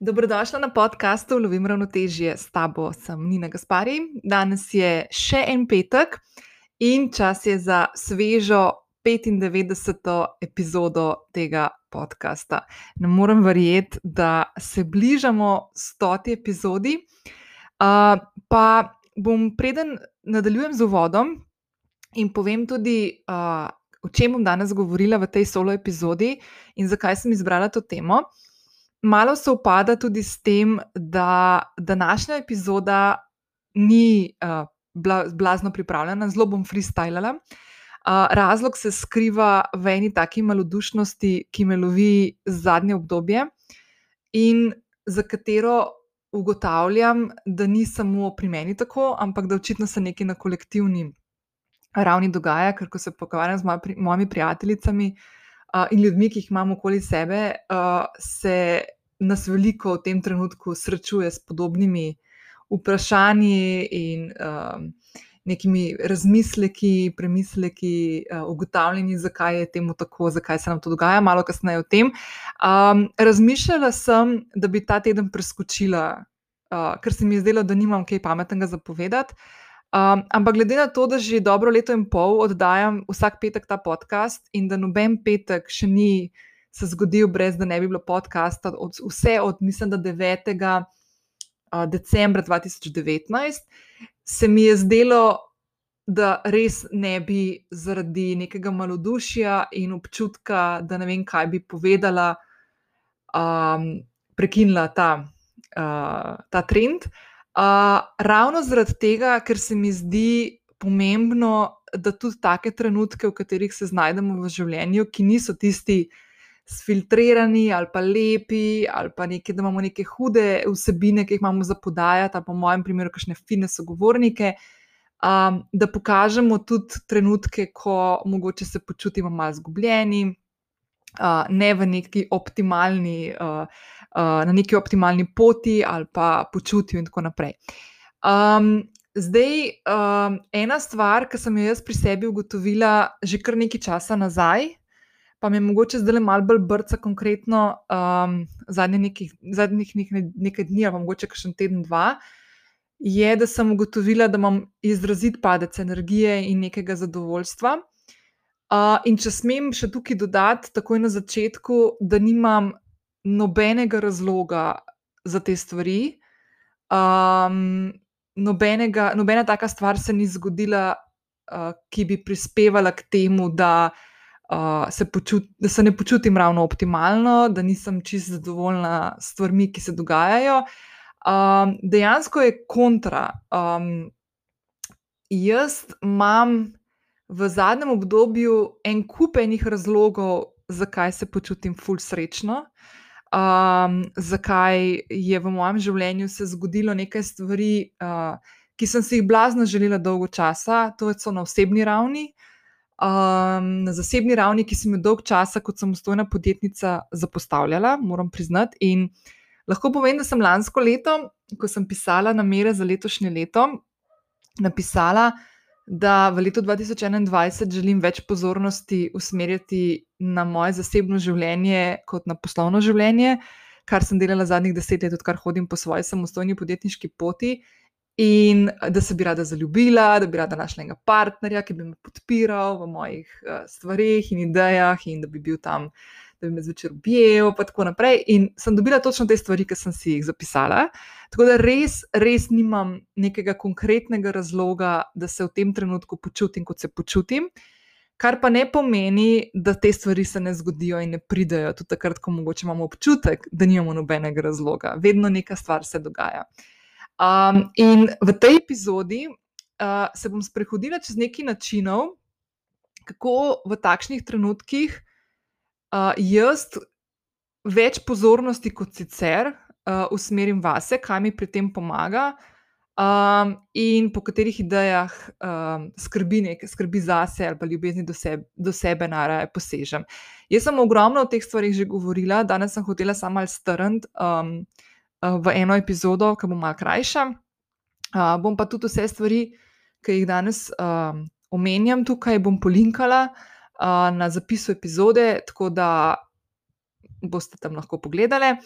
Dobrodošla na podkastu Lovim ravnotežje s tabo, sem Nina Gaspari. Danes je še en petek in čas je za svežo 95. epizodo tega podcasta. Ne morem verjeti, da se bližamo 100. epizodi. Uh, pa bom, preden nadaljujem z uvodom in povem tudi, uh, o čem bom danes govorila v tej solo epizodi in zakaj sem izbrala to temo malo se upada tudi s tem, da današnja epizoda ni uh, blazno pripravljena, zelo bom freestylala. Uh, razlog se skriva v eni taki malodušnosti, ki me lovi zadnje obdobje in za katero ugotavljam, da ni samo pri meni tako, ampak da očitno se nekaj na kolektivni ravni dogaja, ker ko se pogovarjam z moj, pri, mojimi prijateljicami uh, in ljudmi, ki jih imam okoli sebe, uh, se nas veliko v tem trenutku srečuje s podobnimi vprašanji in um, nekimi razmisleki, premisleki, uh, ugotavljanji, zakaj je temu tako, zakaj se nam to dogaja, malo kasneje o tem. Um, razmišljala sem, da bi ta teden preskočila, uh, ker se mi je zdelo, da nimam kaj pametnega zapovedati. Um, ampak glede na to, da že dobro leto in pol oddajam vsak petek ta podcast in da noben petek še ni se zgodil, brez da ne bi bilo podcasta, od, vse od, mislim, da 9. decembra 2019, se mi je zdelo, da res ne bi zaradi nekega malodušja in občutka, da ne vem, kaj bi povedala, um, prekinila ta, uh, ta trend. Uh, ravno zaradi tega, ker se mi zdi pomembno, da tudi take trenutke, v katerih se znajdemo v življenju, ki niso tisti, sfiltrirani ali pa lepi, ali pa neke, da imamo neke hude vsebine, ki jih imamo za podajati, pa v mojem primeru, kakšne fine sogovornike. Um, da pokažemo tudi trenutke, ko mogoče se počutimo malo izgubljeni, uh, ne v neki optimalni, uh, uh, na neki optimalni poti ali pa počutju, in tako naprej. Um, zdaj, um, ena stvar, ki sem jo jaz pri sebi ugotovila že kar nekaj časa nazaj, pa mi je mogoče zdaj malo bolj brca, konkretno um, zadnjih nekaj, zadnjih nekaj, nekaj dni, ali mogoče še en teden, dva, je, da sem ugotovila, da imam izrazit padec energije in nekega zadovoljstva. Uh, in če smem še tukaj dodati, takoj na začetku, da nimam nobenega razloga za te stvari. Um, nobenega, nobena taka stvar se ni zgodila, uh, ki bi prispevala k temu, da uh, se počut, da se ne počutim ravno optimalno, da nisem čisto zadovoljna s stvarmi, ki se dogajajo. Um, dejansko je kontra. Um, jaz imam v zadnjem obdobju en kup enih razlogov, zakaj se počutim ful srečno. Um, zakaj je v mojem življenju se zgodilo nekaj stvari, uh, ki sem si jih blazno želela dolgo časa, to so na osebni ravni, um, na zasebni ravni, ki sem jo dolg časa kot samostojna podjetnica zapostavljala, moram priznati. In lahko povem, da sem lansko leto, ko sem pisala namere za letošnje leto, napisala, da v letu 2021 želim več pozornosti usmerjati na moje zasebno življenje kot na poslovno življenje, kar sem delala zadnjih deset let, odkar hodim po svoji samostojni podjetniški poti. In da se bi rada zaljubila, da bi rada našla enega partnerja, ki bi me podpiral v mojih uh, stvarih in idejah, in da bi bil tam, da bi me zvečer objel, in tako naprej. In sem dobila točno te stvari, ki sem si jih zapisala. Tako da res, res nimam nekega konkretnega razloga, da se v tem trenutku počutim, kot se počutim. Kar pa ne pomeni, da te stvari se ne zgodijo in ne pridejo, tudi takrat, ko mogoče imamo občutek, da nimamo nobenega razloga. Vedno neka stvar se dogaja. Um, in v tej epizodi uh, se bom sprehodila čez neki načinov, kako v takšnih trenutkih uh, jaz več pozornosti kot sicer uh, usmerim vase, kaj mi pri tem pomaga. Um, in po katerih idejah um, skrbi, nek, skrbi zase ali pa ljubezni do sebe, do sebe naraje posežem. Jaz sem ogromno o teh stvarih že govorila, danes sem hotela samo malo strniti. Um, v eno epizodo, ki bo malo krajša. Uh, bom pa tudi vse stvari, ki jih danes uh, omenjam tukaj, bom polinkala na zapisu epizode, tako da boste tam lahko pogledali.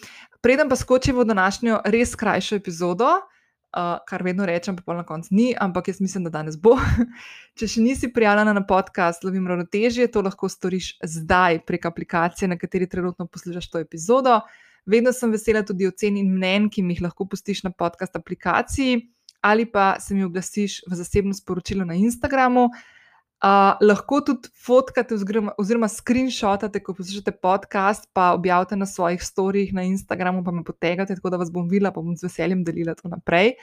Preden pa skočimo v današnjo res krajšo epizodo, uh, kar vedno rečem, pa na koncu ni, ampak jaz mislim, da danes bo. Če še nisi prijavljena na podcast Lovim ravnotežje, to lahko storiš zdaj prek aplikacije, na kateri trenutno poslušaš to epizodo. Vedno sem vesela tudi ocen in mnen, ki mi jih lahko pustiš na podcast aplikaciji ali pa se mi oglasiš v zasebno sporočilo na Instagramu. Uh, lahko tudi fotkate oziroma, oziroma screenshotate, ko poslušate podcast, pa objavite na svojih storijih na Instagramu, pa me potegate, tako da vas bom videla, pa bom z veseljem delila to naprej.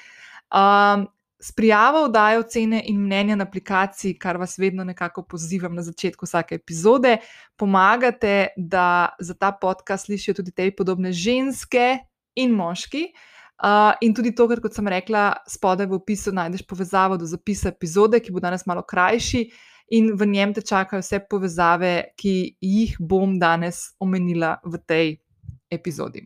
Um, s prijavo dajo cene in mnenja na aplikaciji, kar vas vedno nekako pozivam na začetku vsake epizode. Pomagate, da za ta podcast slišijo tudi te podobne ženske in moški. Uh, in tudi to, kar kot sem rekla, spodaj v opisu najdeš povezavo do zapisa epizode, ki bo danes malo krajši in v njem te čakajo vse povezave, ki jih bom danes omenila v tej epizodi.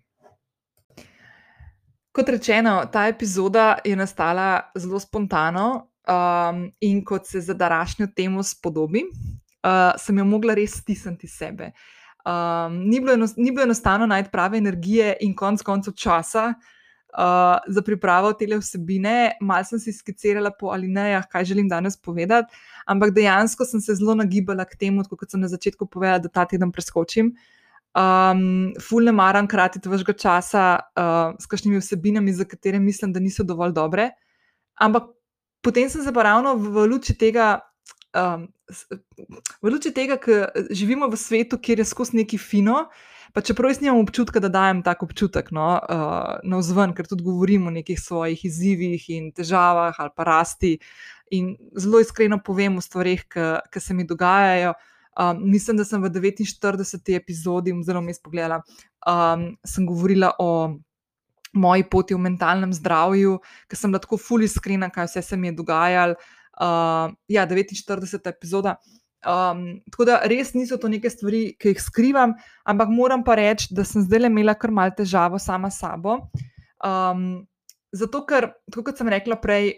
Kot rečeno, ta epizoda je nastala zelo spontano um, in kot se za današnjo temo spodobi, uh, sem jo mogla res stisniti sebe. Um, ni, bilo enost, ni bilo enostavno najti prave energije in konec koncev časa, uh, uh, za pripravo te vsebine, malo sem si skicirala po alinejah, kaj želim danes povedati, ampak dejansko sem se zelo nagibala k temu, kot sem na začetku povedala, da ta teden preskočim. Um, ful ne maram kratiti vašega časa uh, s kakšnimi vsebinami, za katere mislim, da niso dovolj dobre. Ampak potem sem se pa ravno v, luči tega. Um, v luči tega, ker živimo v svetu, kjer je skozi neki fino, uh, Pa čeprav jaz nimam občutka, da dajem tako občutek no, uh, na vzven, ker tudi govorim o nekih svojih izzivih in težavah ali pa rasti. In zelo iskreno povem o stvarih, ki se mi dogajajo. Um, mislim, da sem v 49. epizodi, zelo mi spogledala, um, sem govorila o moji poti v mentalnem zdravju, ker sem lahko fully iskrena, kaj vse se mi je dogajalo. Uh, ja, 49. epizoda. Um, tako da res niso to neke stvari, ki jih skrivam, ampak moram pa reči, da sem zdaj imela kar mal težavo sama s sabo. Um, zato, ker, kot sem rekla prej,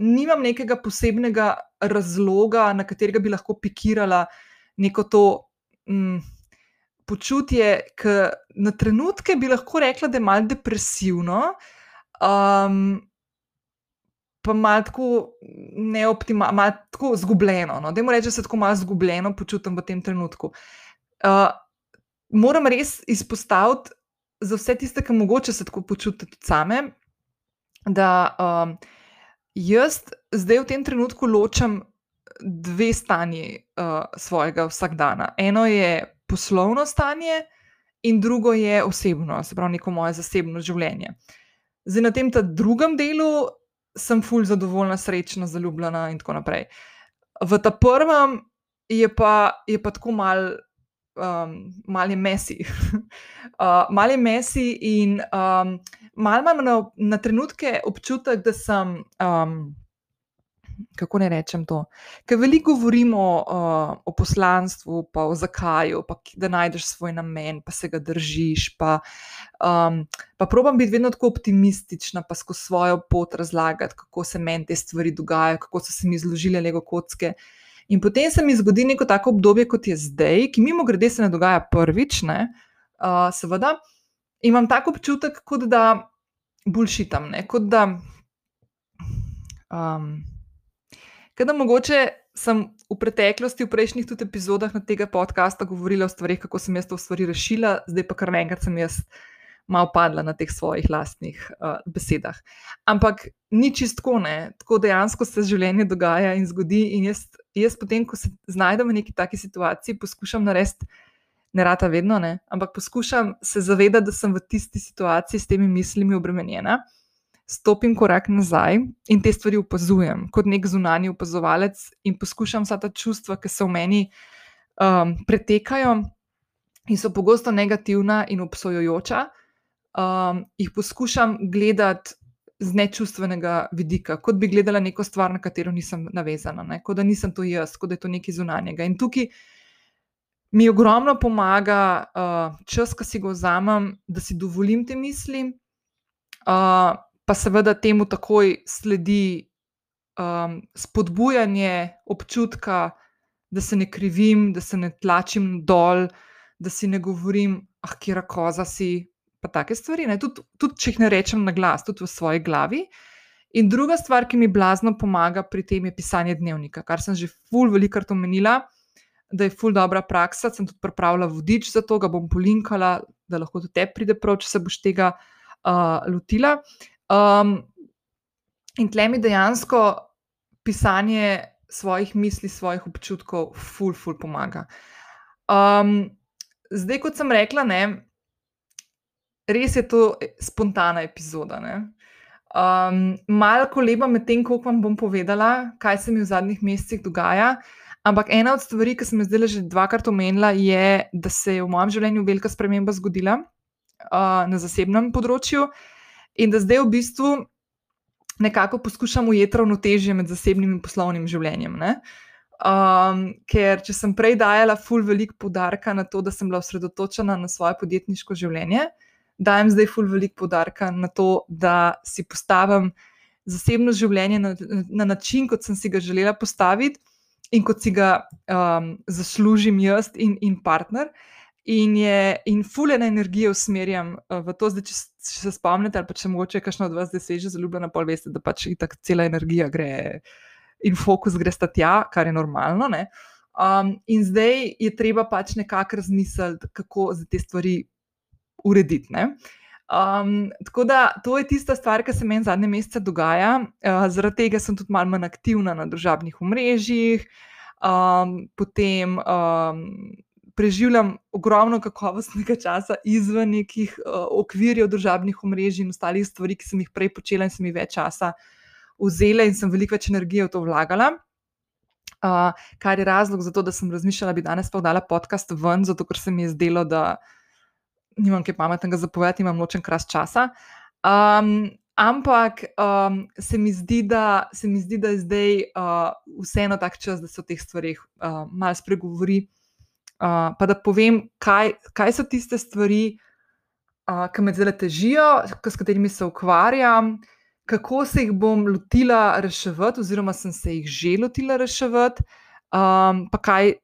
nimam nekega posebnega razloga, na katerega bi lahko pikirala neko to um, počutje, ki na trenutke bi lahko rekla, da je mal depresivno. Um, pa malo neoptimalno, malo zgubljeno. No? Da mu rečem, da se tako malo zgubljeno počutim v tem trenutku. Uh, moram res izpostaviti za vse tiste, ki mogoče se tako počutijo same, da um, jaz zdaj v tem trenutku ločem dve stanji uh, svojega vsakdana. Eno je poslovno stanje, in drugo je osebno, se pravi, neko moje zasebno življenje. Zdaj, na tem drugem delu sem fulj zadovoljna, srečna, zaljubljena in tako naprej. V ta prvem je pa, je pa tako mal. Um, Mali mesi, uh, mali mesi, in um, malo imam na, na trenutke občutek, da sem um, kako ne rečem to. Ker veliko govorimo uh, o poslanstvu, pa o zakaju, pa da najdeš svoj namen, pa se ga držiš. Pa, um, pa probam biti vedno tako optimistična, pa skozi svojo pot razlagati, kako se meni te stvari dogajajo, kako so se mi zložile lego kocke. In potem se mi zgodi neko tako obdobje, kot je zdaj, ki mimo grede se ne dogaja prvič, ne, uh, seveda. Imam tako občutek, kot da bulšitam, kot da. Um, Ker da mogoče sem v preteklosti, v prejšnjih tudi epizodah tega podcasta govorila o stvarih, kako sem jaz to stvari rešila, zdaj pa kar naenkrat sem jaz malo padla na teh svojih lastnih uh, besedah. Ampak ni čistko, ne, tako dejansko se življenje dogaja in zgodi. In jaz, jaz potem, ko se znajdem v neki taki situaciji, poskušam narediti, ne rata vedno, ne, ampak poskušam se zavedati, da sem v tisti situaciji s temi mislimi obremenjena stopim korak nazaj in te stvari opazujem kot nek zunanji opazovalec in poskušam vsa ta čustva, ki se v meni um, pretekajo in so pogosto negativna in obsojujoča, um, jih poskušam gledati. Z nečustvenega vidika, kot bi gledala neko stvar, na katero nisem navezana, ne? kot da nisem to jaz, kot da je to nekaj zunanjega. In tukaj mi ogromno pomaga uh, čas, ki si ga vzamem, da si dovolim te misli, uh, pa seveda temu takoj sledi um, spodbujanje občutka, da se ne krivim, da se ne tlačim dol, da si ne govorim, ah, kera koza si, pa take stvari. Tudi, tudi če jih ne rečem na glas, tudi v svoji glavi. In druga stvar, ki mi blazno pomaga pri tem, je pisanje dnevnika, kar sem že ful velikrat omenila, da je ful dobra praksa. Sem tudi pripravila vodič za to, ga bom polinkala, da lahko tudi te pride prav, če se boš tega uh, lotila. Um, in tle mi dejansko pisanje svojih misli, svojih občutkov, ful, ful pomaga. Um, zdaj, kot sem rekla, ne, res je to spontana epizoda. Ne. Um, malo koleba med tem, koliko vam bom povedala, kaj se mi v zadnjih mesecih dogaja. Ampak ena od stvari, ki sem jih zdaj že dvakrat omenila, je, da se je v mojem življenju velika sprememba zgodila uh, na zasebnem področju in da zdaj v bistvu nekako poskušam ujeti ravnotežje med zasebnim in poslovnim življenjem. Um, ker če sem prej dajala ful veliko podarka na to, da sem bila osredotočena na svoje podjetniško življenje, uh, dajem zdaj ful veliko podarka na to, da si postavim zasebno življenje na, na način, kot sem si ga želela postaviti in kot si ga um, zaslužim jaz in, in partner. In, je, in fulene energije usmerjam uh, v to, da če, če se spomnite, ali pa če mogoče kakšno od vas zdaj že zaljubljena, pol veste, da pač tako cela energija gre in fokus gre sta tja, kar je normalno. Um, in zdaj je treba pač nekako razmisliti, kako za te stvari urediti. Um, tako da to je tista stvar, ki se meni zadnje mesece dogaja. Uh, zaradi tega sem tudi malo manj aktivna na družabnih omrežjih, um, potem um, preživljam ogromno kakovostnega časa izven nekih uh, okvirjev družabnih omrežij in ostalih stvari, ki sem jih prej počela in sem jih več časa vzela in sem veliko več energije v to vlagala. Uh, kar je razlog za to, da sem razmišljala, da bi danes pa dala podcast ven, zato ker se mi je zdelo, da nimam kaj pametnega zapovedati, imam nočen kras časa. Um, ampak um, se, mi zdi, da, se mi zdi, da je zdaj uh, vseeno tak čas, da se o teh stvarih uh, malo spregovori. Uh, pa da povem, kaj, kaj so tiste stvari, uh, ki me zelo težijo, s katerimi se ukvarjam, kako se jih bom lotila reševati, oziroma sem se jih že lotila reševati, um, pa kaj,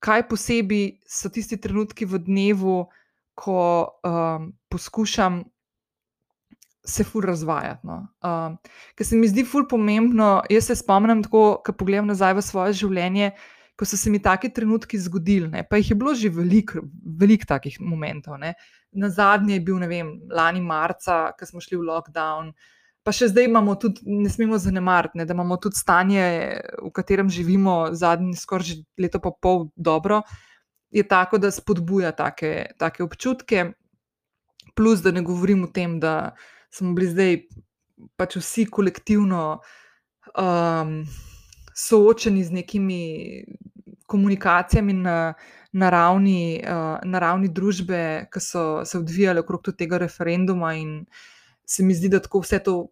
kaj posebej so tisti trenutki v dnevu, ko um, poskušam se ful razvajati. No. Um, ker se mi zdi ful pomembno, jaz se spomnim, ko pogledam nazaj v svoje življenje. Ko so se mi taki trenutki zgodili, ne, pa jih je bilo že veliko, veliko takih momentov. Ne. Na zadnje je bil, ne vem, lani marca, ko smo šli v lockdown, pa še zdaj imamo tudi, ne smemo zanemariti, ne, da imamo tudi stanje, v katerem živimo zadnji skoraj leto pa pol dobro, je tako, da spodbuja take, take občutke. Plus, da ne govorim o tem, da smo bili zdaj pač vsi kolektivno um, soočeni z nekimi komunikacijami na, na, ravni, uh, na ravni družbe, ki so se odvijale okrog tega referenduma, in se mi zdi, da tako vse to.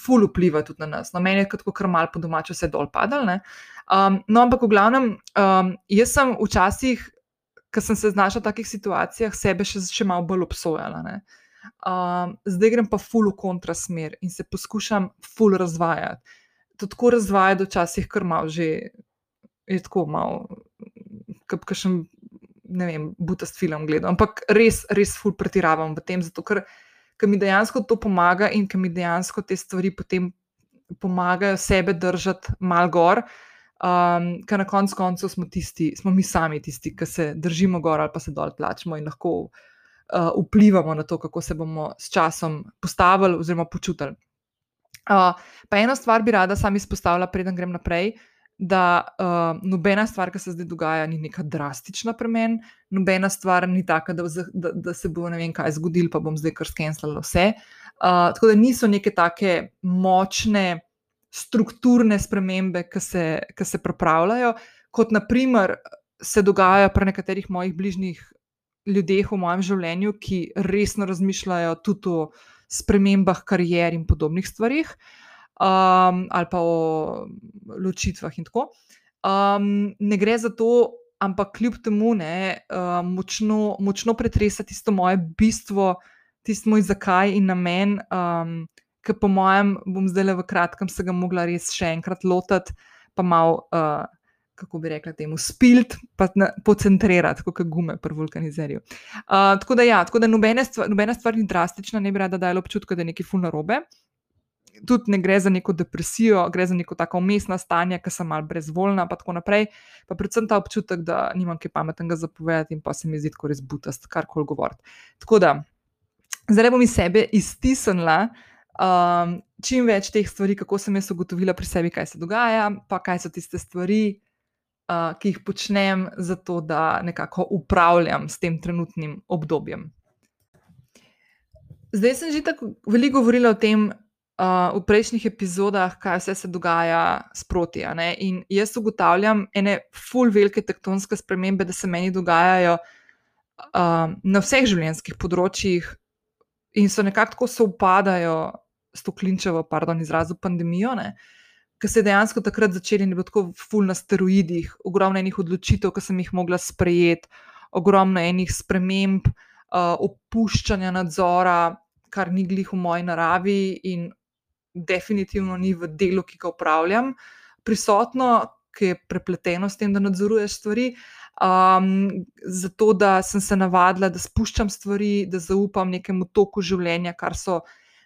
Ful vpliva tudi na nas. Na no, meni je kot kar mal po domačem, vse dol padalo. Um, no, ampak v glavnem, um, jaz sem včasih ker sem se znašla v takih situacijah, sebe še, še malo bolj obsojala. Um, zdaj grem pa ful v kontrasmer in se poskušam ful razvajati. To tako razvajati, da včasih kar malo že je tako malo, kot še ne vem, butast film gledam. Ampak res, res ful pretiravam v tem, zato ker, ker mi dejansko to pomaga in ker mi dejansko te stvari potem pomagajo sebe držati mal gor. Um, ker na koncu koncev smo, smo mi sami tisti, ki se držimo gor ali pa se dol plačemo in lahko uh, vplivamo na to, kako se bomo s časom postavili oziroma počutili. Uh, pa ena stvar bi rada sam izpostavila, preden grem naprej. Da uh, nobena stvar, ki se zdaj dogaja, ni neka drastična premen, nobena stvar ni taka, da, da, da se bo ne vem kaj zgodilo, pa bom zdaj kar skenirala vse. Uh, tako da niso neke take močne, strukturne spremembe, ki se, ki se pripravljajo, kot naprimer se dogajajo pri nekaterih mojih bližnjih ljudeh v mojem življenju, ki resno razmišljajo tudi o spremembah karier in podobnih stvarih, um, ali pa o ločitvah in tako. Um, ne gre za to, ampak kljub temu ne, um, močno, močno pretresa tisto moje bistvo, tisto moj zakaj in namen. Um, ki po mojem, bom zdaj le v kratkem se ga mogla res še enkrat lotiti, pa malo uh, kako bi rekla temu, spilt, pa pocentrirati, kot gume pri vulkanizerju. Uh, tako da, ja, tako da nobena, stvar, nobena stvar ni drastična, ne bi rada dajala občutka, da je nekaj fulno robe. Tudi ne gre za neko depresijo, gre za neko tako umestno stanje, ki sem malo brezvoljna, pa tako naprej. Pa predvsem ta občutek, da nimam kaj pametnega zapovedati in pa se mi zdi, da je res butast, kar koli govoriti. Tako da, zdaj bom iz sebe iztisnila um, čim več teh stvari, kako sem jaz ugotovila pri sebi, kaj se dogaja, pa kaj so tiste stvari, uh, ki jih počnem, zato da nekako upravljam s tem trenutnim obdobjem. Zdaj sem že tako veliko govorila o tem uh, v prejšnjih epizodah, kaj vse se dogaja sproti. In jaz ugotavljam ene full velike tektonske spremembe, da se meni dogajajo uh, na vseh življenjskih področjih. In so nekako tako soupadajo s to klinčevo, pardon, izrazu pandemijo, ne, uh, ki se je dejansko takrat začeli in je bilo tako ful na steroidih, ogromno enih odločitev, ki sem jih mogla sprejeti, ogromno enih sprememb, uh, opuščanja nadzora, kar ni glih v moji naravi in definitivno ni v delu, ki ga upravljam, prisotno, ki je prepleteno s tem, da nadzoruješ stvari. Um, zato, da sem se navadila, da spuščam stvari, da zaupam nekemu toku življenja, kar so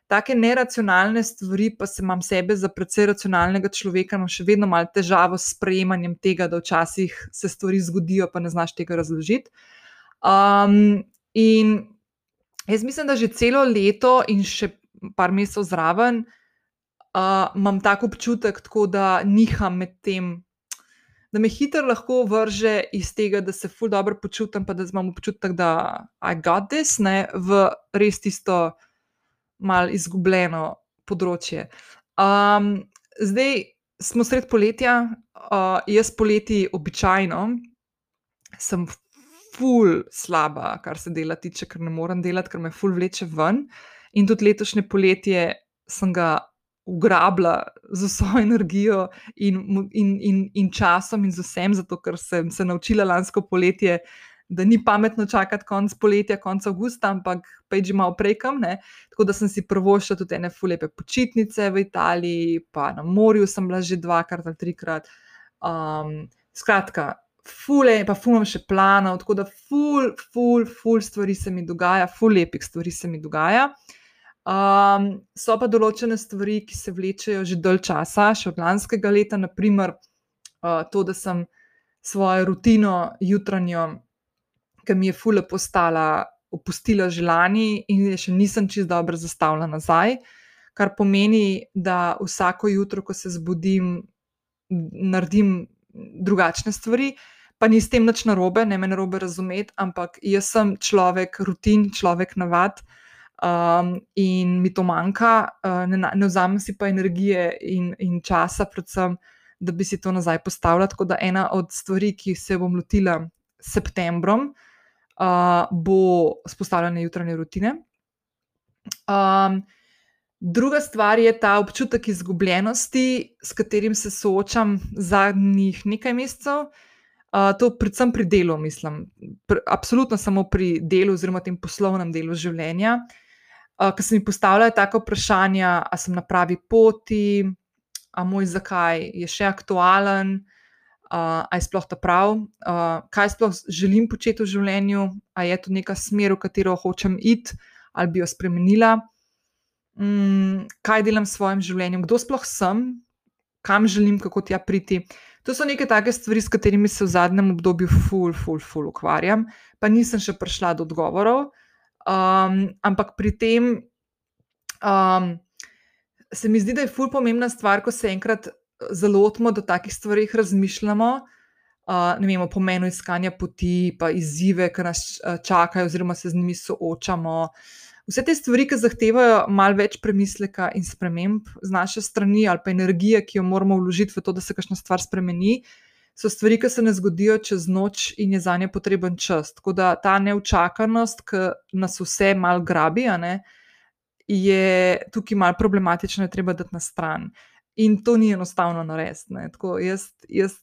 take neracionalne stvari, pa se imam sebe za precej racionalnega človeka, imam še vedno malo težavo s sprejemanjem tega, da včasih se stvari zgodijo, pa ne znaš tega razložiti. Um, in jaz mislim, da že celo leto in še par mesecev zraven uh, imam tako občutek, tako da niham med tem. Da me hitro lahko vrže iz tega, da se fuldo dobro počutim, pa da imam občutek, da I got this, ne, v res tisto, malo izgubljeno področje. Um, zdaj smo sred poletja, uh, jaz poleti običajno sem ful slaba, kar se dela tiče, ker ne morem delati, ker me ful vleče ven. In tudi letošnje poletje sem ga ugrabila z vso energijo in, in, in, in časom in z vsem, zato ker sem se naučila lansko poletje da ni pametno čakati konec poletja, konec avgusta, ampak pač že malo prekam. Ne? Tako da sem si prvošila tudi ene fulepe počitnice v Italiji, pa na morju sem bila že dvakrat ali trikrat. Um, skratka, fule, pa fumam še planov, tako da ful, ful, ful stvari se mi dogaja, ful lepih stvari se mi dogaja. Um, so pa določene stvari, ki se vlečejo že dalj časa, še od lanskega leta, naprimer uh, to, da sem svojo rutino jutranjo ki mi je fule postala, opustila želani in je še nisem čist dobro zastavila nazaj. Kar pomeni, da vsako jutro, ko se zbudim, naredim drugačne stvari, pa ni s tem nič narobe, ne me narobe razumeti, ampak jaz sem človek rutin, človek navad um, in mi to manjka, uh, ne, ne vzamem si pa energije in, in časa, predvsem, da bi si to nazaj postavila. Tako da ena od stvari, ki se bom lotila septembrom, uh, bo spostavljanje jutranje rutine. Um, druga stvar je ta občutek izgubljenosti, s katerim se soočam zadnjih nekaj mesecev. Uh, to predvsem pri delu, mislim, pr absolutno samo pri delu, oziroma tem poslovnem delu življenja. Uh, Ker se mi postavljajo tako vprašanja, ali sem na pravi poti, ali moj zakaj je še aktualen, uh, ali je sploh ta prav, uh, kaj sploh želim početi v življenju, ali je to neka smer, v katero hočem iti, ali bi jo spremenila, um, kaj delam s svojim življenjem, kdo sploh sem, kam želim, kako tja priti. To so neke take stvari, s katerimi se v zadnjem obdobju ful, ful, ful ukvarjam, pa nisem še prišla do odgovorov. Um, ampak pri tem um, se mi zdi, da je ful pomembna stvar, ko se enkrat zalotimo, da o takih stvarih razmišljamo, uh, ne vem, o pomenu iskanja poti, pa izzive, ki nas čakajo, oziroma se z njimi soočamo. Vse te stvari, ki zahtevajo malo več premisleka in sprememb z naše strani, ali pa energije, ki jo moramo vložiti v to, da se kakšna stvar spremeni, so stvari, ki se ne zgodijo čez noč in je za nje potreben čas. Tako da ta neučakanost, ki nas vse malo grabi, ne, je tukaj malo problematična, je treba dati na stran. In to ni enostavno narediti. Jaz, jaz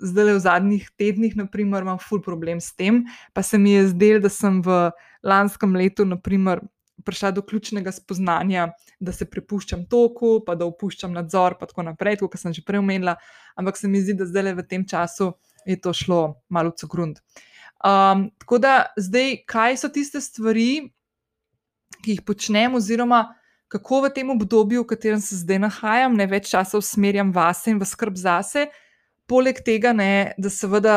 zdaj v zadnjih tednih, naprimer, imam ful problem s tem, pa se mi je zdelo, da sem v lanskem letu, naprimer, prišla do ključnega spoznanja, da se prepuščam toku, pa da opuščam nadzor, pa tako naprej, kot sem že prej omenila. Ampak se mi zdi, da zdaj v tem času je to šlo malo v grund. Um, tako da zdaj, kaj so tiste stvari, ki jih počnem, oziroma kako v tem obdobju, v katerem se zdaj nahajam, ne več časa usmerjam vase in v skrb zase, poleg tega, ne, da seveda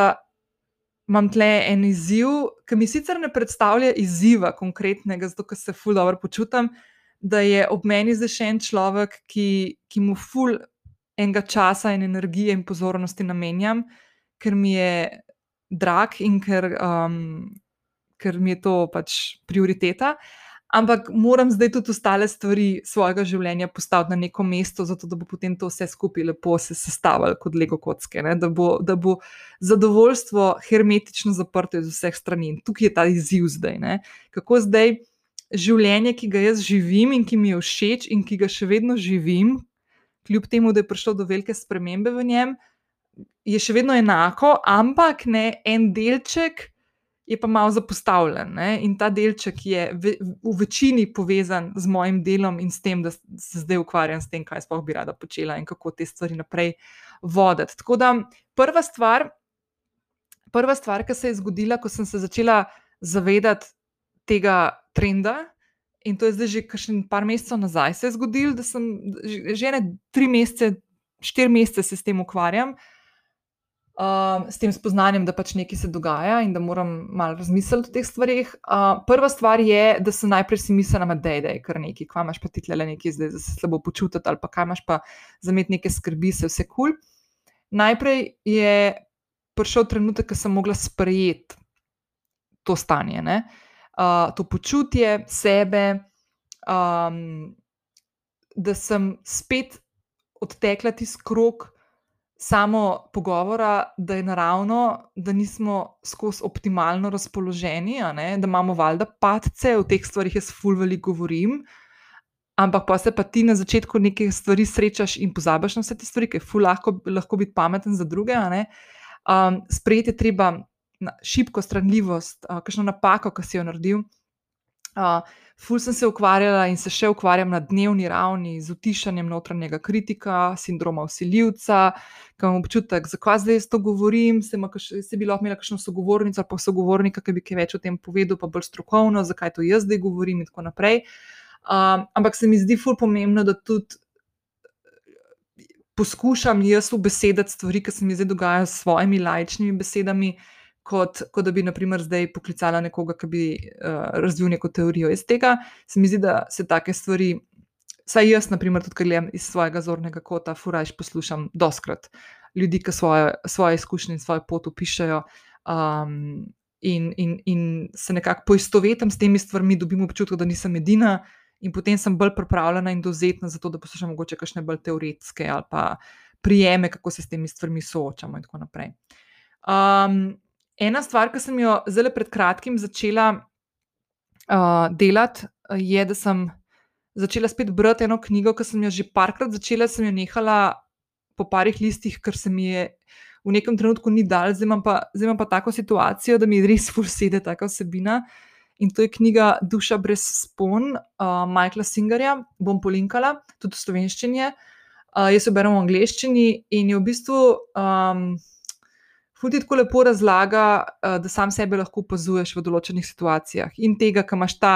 imam tle en izziv, ki mi sicer ne predstavlja izziva konkretnega, zato ker se ful dobro počutim, da je ob meni zdaj še en človek, ki, ki mu ful enega časa in energije in pozornosti namenjam, ker mi je drag in ker, um, ker mi je to pač prioriteta. Ampak moram zdaj tudi ostale stvari svojega življenja postaviti na neko mesto, zato da bo potem to vse skupaj lepo se sestavljalo kot lego kocke, da bo, da bo zadovoljstvo hermetično zaprto iz vseh strani. In tukaj je ta izziv zdaj. Ne? Kako zdaj življenje, ki ga jaz živim in ki mi je všeč in ki ga še vedno živim, kljub temu, da je prišlo do velike spremembe v njem, je še vedno enako, ampak ne en delček je pa malo zapostavljen. Ne? In ta delček je v, v večini povezan z mojim delom in s tem, da se zdaj ukvarjam s tem, kaj sploh bi rada počela in kako te stvari naprej voditi. Tako da prva stvar, prva stvar, ki se je zgodila, ko sem se začela zavedati tega trenda. In to je zdaj že kar nekaj mesecev nazaj, se je zgodilo, da sem že ne tri mesece, štiri mesece se s tem ukvarjam, uh, uh, s tem spoznanjem, da pač nekaj se dogaja in da moram malo razmisliti o teh stvarih. Uh, prva stvar je, da se najprej si mislim, da je kar nekaj, kaj imaš pa ti tle nekaj, zdaj, da se slabo počutiti, ali pa kaj imaš pa za imeti neke skrbi, se vse kul. Cool. Najprej je prišel trenutek, ko sem mogla sprejeti to stanje, uh, to počutje sebe. Um, Da sem spet odtekla tisti krok, samo pogovora, da je naravno, da nismo skozi optimalno razpoloženi, da imamo valjda padce v teh stvarih, jaz ful veliko govorim. Ampak pa se pa ti na začetku nekaj stvari srečaš in pozabiš na vse te stvari, ki je ful lahko, lahko biti pameten za druge. Um, sprejeti je treba šibkost, ranljivost, uh, kakšno napako, ki si jo naredil. Uh, Ful sem se ukvarjala in se še ukvarjam na dnevni ravni z utišanjem notranjega kritika, sindroma usiljivca, ki imam občutek, zakaj zdaj to govorim. Se, kaš, se bi lahko imela kakšno sogovornico ali pa sogovornika, ki bi kaj več o tem povedal, pa bolj strokovno, zakaj to jaz zdaj govorim in tako naprej. Um, ampak se mi zdi ful pomembno, da tudi. Poskušam jaz ubesediti stvari, ki se mi zdaj dogajajo s svojimi lajčnimi besedami, uh, kot, kot da bi, na primer, zdaj poklicala nekoga, ki bi uh, razvil neko teorijo iz tega. Se mi zdi, da se take stvari, saj jaz, na primer, tudi gledam iz svojega zornega kota, furajš poslušam doskrat ljudi, ki svoje, svoje izkušnje in svoje pot opišajo. Um, in, in, in se nekako poistovetim s temi stvarmi, dobim občutek, da nisem edina. In potem sem bolj pripravljena in dozetna za to, da poslušam mogoče kakšne bolj teoretske ali pa prijeme, kako se s temi stvarmi soočamo, in tako naprej. Um, Ena stvar, ki sem jo zelo pred kratkim začela uh, delati, je, da sem začela spet brati eno knjigo, ki sem jo že parkrat začela, sem jo nehala po parih listih, ker se mi je v nekem trenutku ni dal, zdaj imam pa, zdaj imam pa tako situacijo, da mi res fursede taka vsebina. In to je knjiga Duša brez spon, uh, Michaela Singerja, bom polinkala, tudi v slovenščini. Uh, jaz jo berem v angleščini in je v bistvu. Um, Fudi tako lepo razlaga, eh, da sam sebe lahko opazuješ v določenih situacijah in tega, ki imaš ta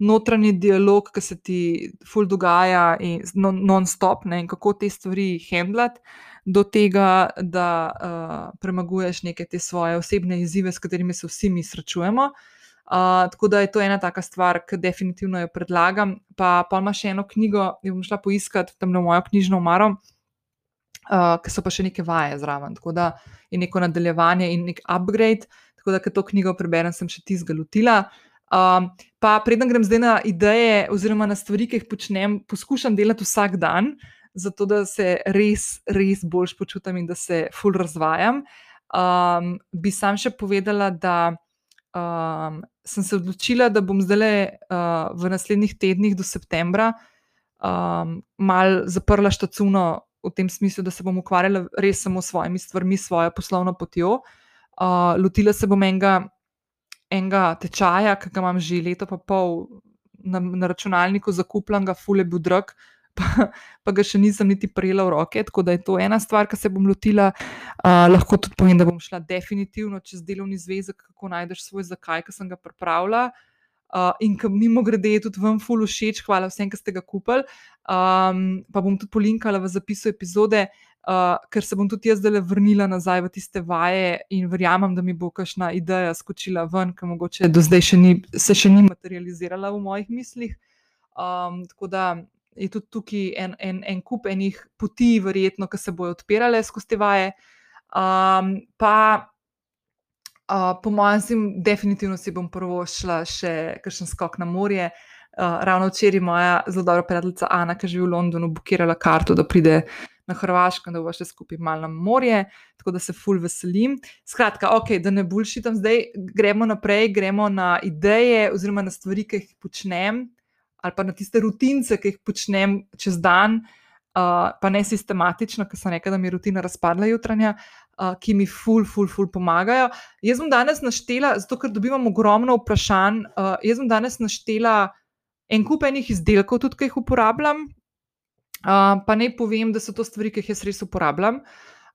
notranji dialog, ki se ti ful dogaja non-stop, ne, in kako te stvari handlati, do tega, da uh, premaguješ neke te svoje osebne izzive, s katerimi se vsi mi srečujemo. Uh, tako da je to ena taka stvar, ki definitivno jo predlagam. Pa, pa ima še eno knjigo, ki bom šla poiskati tam na mojo knjižno omaro uh, ki so pa še neke vaje zraven. Tako da je neko nadaljevanje in nek upgrade. Tako da, ker to knjigo preberem, sem še tizga lotila. Um, pa preden grem zdaj na ideje, oziroma na stvari, ki jih počnem, poskušam delati vsak dan, zato da se res, res bolj počutim in da se ful razvajam. Um, bi sam še povedala, da um, sem se odločila, da bom zdaj uh, v naslednjih tednih do septembra um, mal zaprla štacuno v tem smislu, da se bom ukvarjala res samo s svojimi stvarmi, svojo poslovno potjo. Uh, lotila se bom enega, enega tečaja, ki ga imam že leto in pol na, na računalniku zakupljen, ga fule bil drag. Pa, pa ga še nisem niti prijela v roke, tako da je to ena stvar, ki se bom lotila. Uh, lahko tudi povem, da bom šla definitivno čez delovni zvezek, kako najdeš svoj zakaj, ki sem ga pripravila. Uh, in ki mimo grede je tudi vam ful všeč, hvala vsem, ki ste ga kupili. Um, pa bom tudi polinkala v zapisu epizode, uh, ker se bom tudi jaz zdaj vrnila nazaj v tiste vaje in verjamem, da mi bo kakšna ideja skočila ven, ki mogoče do zdaj še ni, se še ni materializirala v mojih mislih. Um, tako da je tudi tukaj en, en, en kup enih poti, verjetno, ki se bodo odpirale skozi te vaje. Um, pa Uh, po mojem, zim, definitivno si bom prvo šla še kakšen skok na morje. Uh, ravno včeraj moja zelo dobra prijateljica Ana, ki živi v Londonu, blokirala karto, da pride na Hrvaško in da bo še skupaj malo na morje, tako da se ful veselim. Skratka, ok, da ne bulšitam, zdaj gremo naprej, gremo na ideje oziroma na stvari, ki jih počnem, ali pa na tiste rutince, ki jih počnem čez dan. Uh, pa ne sistematično, ker sem rekel, da mi je rutina razpadla jutranja, uh, ki mi ful, ful, ful pomagajo. Jaz bom danes naštela, zato ker dobivam ogromno vprašanj, uh, jaz bom danes naštela en kup enih izdelkov, tudi ki jih uporabljam. Uh, pa ne povem, da so to stvari, ki jih jaz res uporabljam.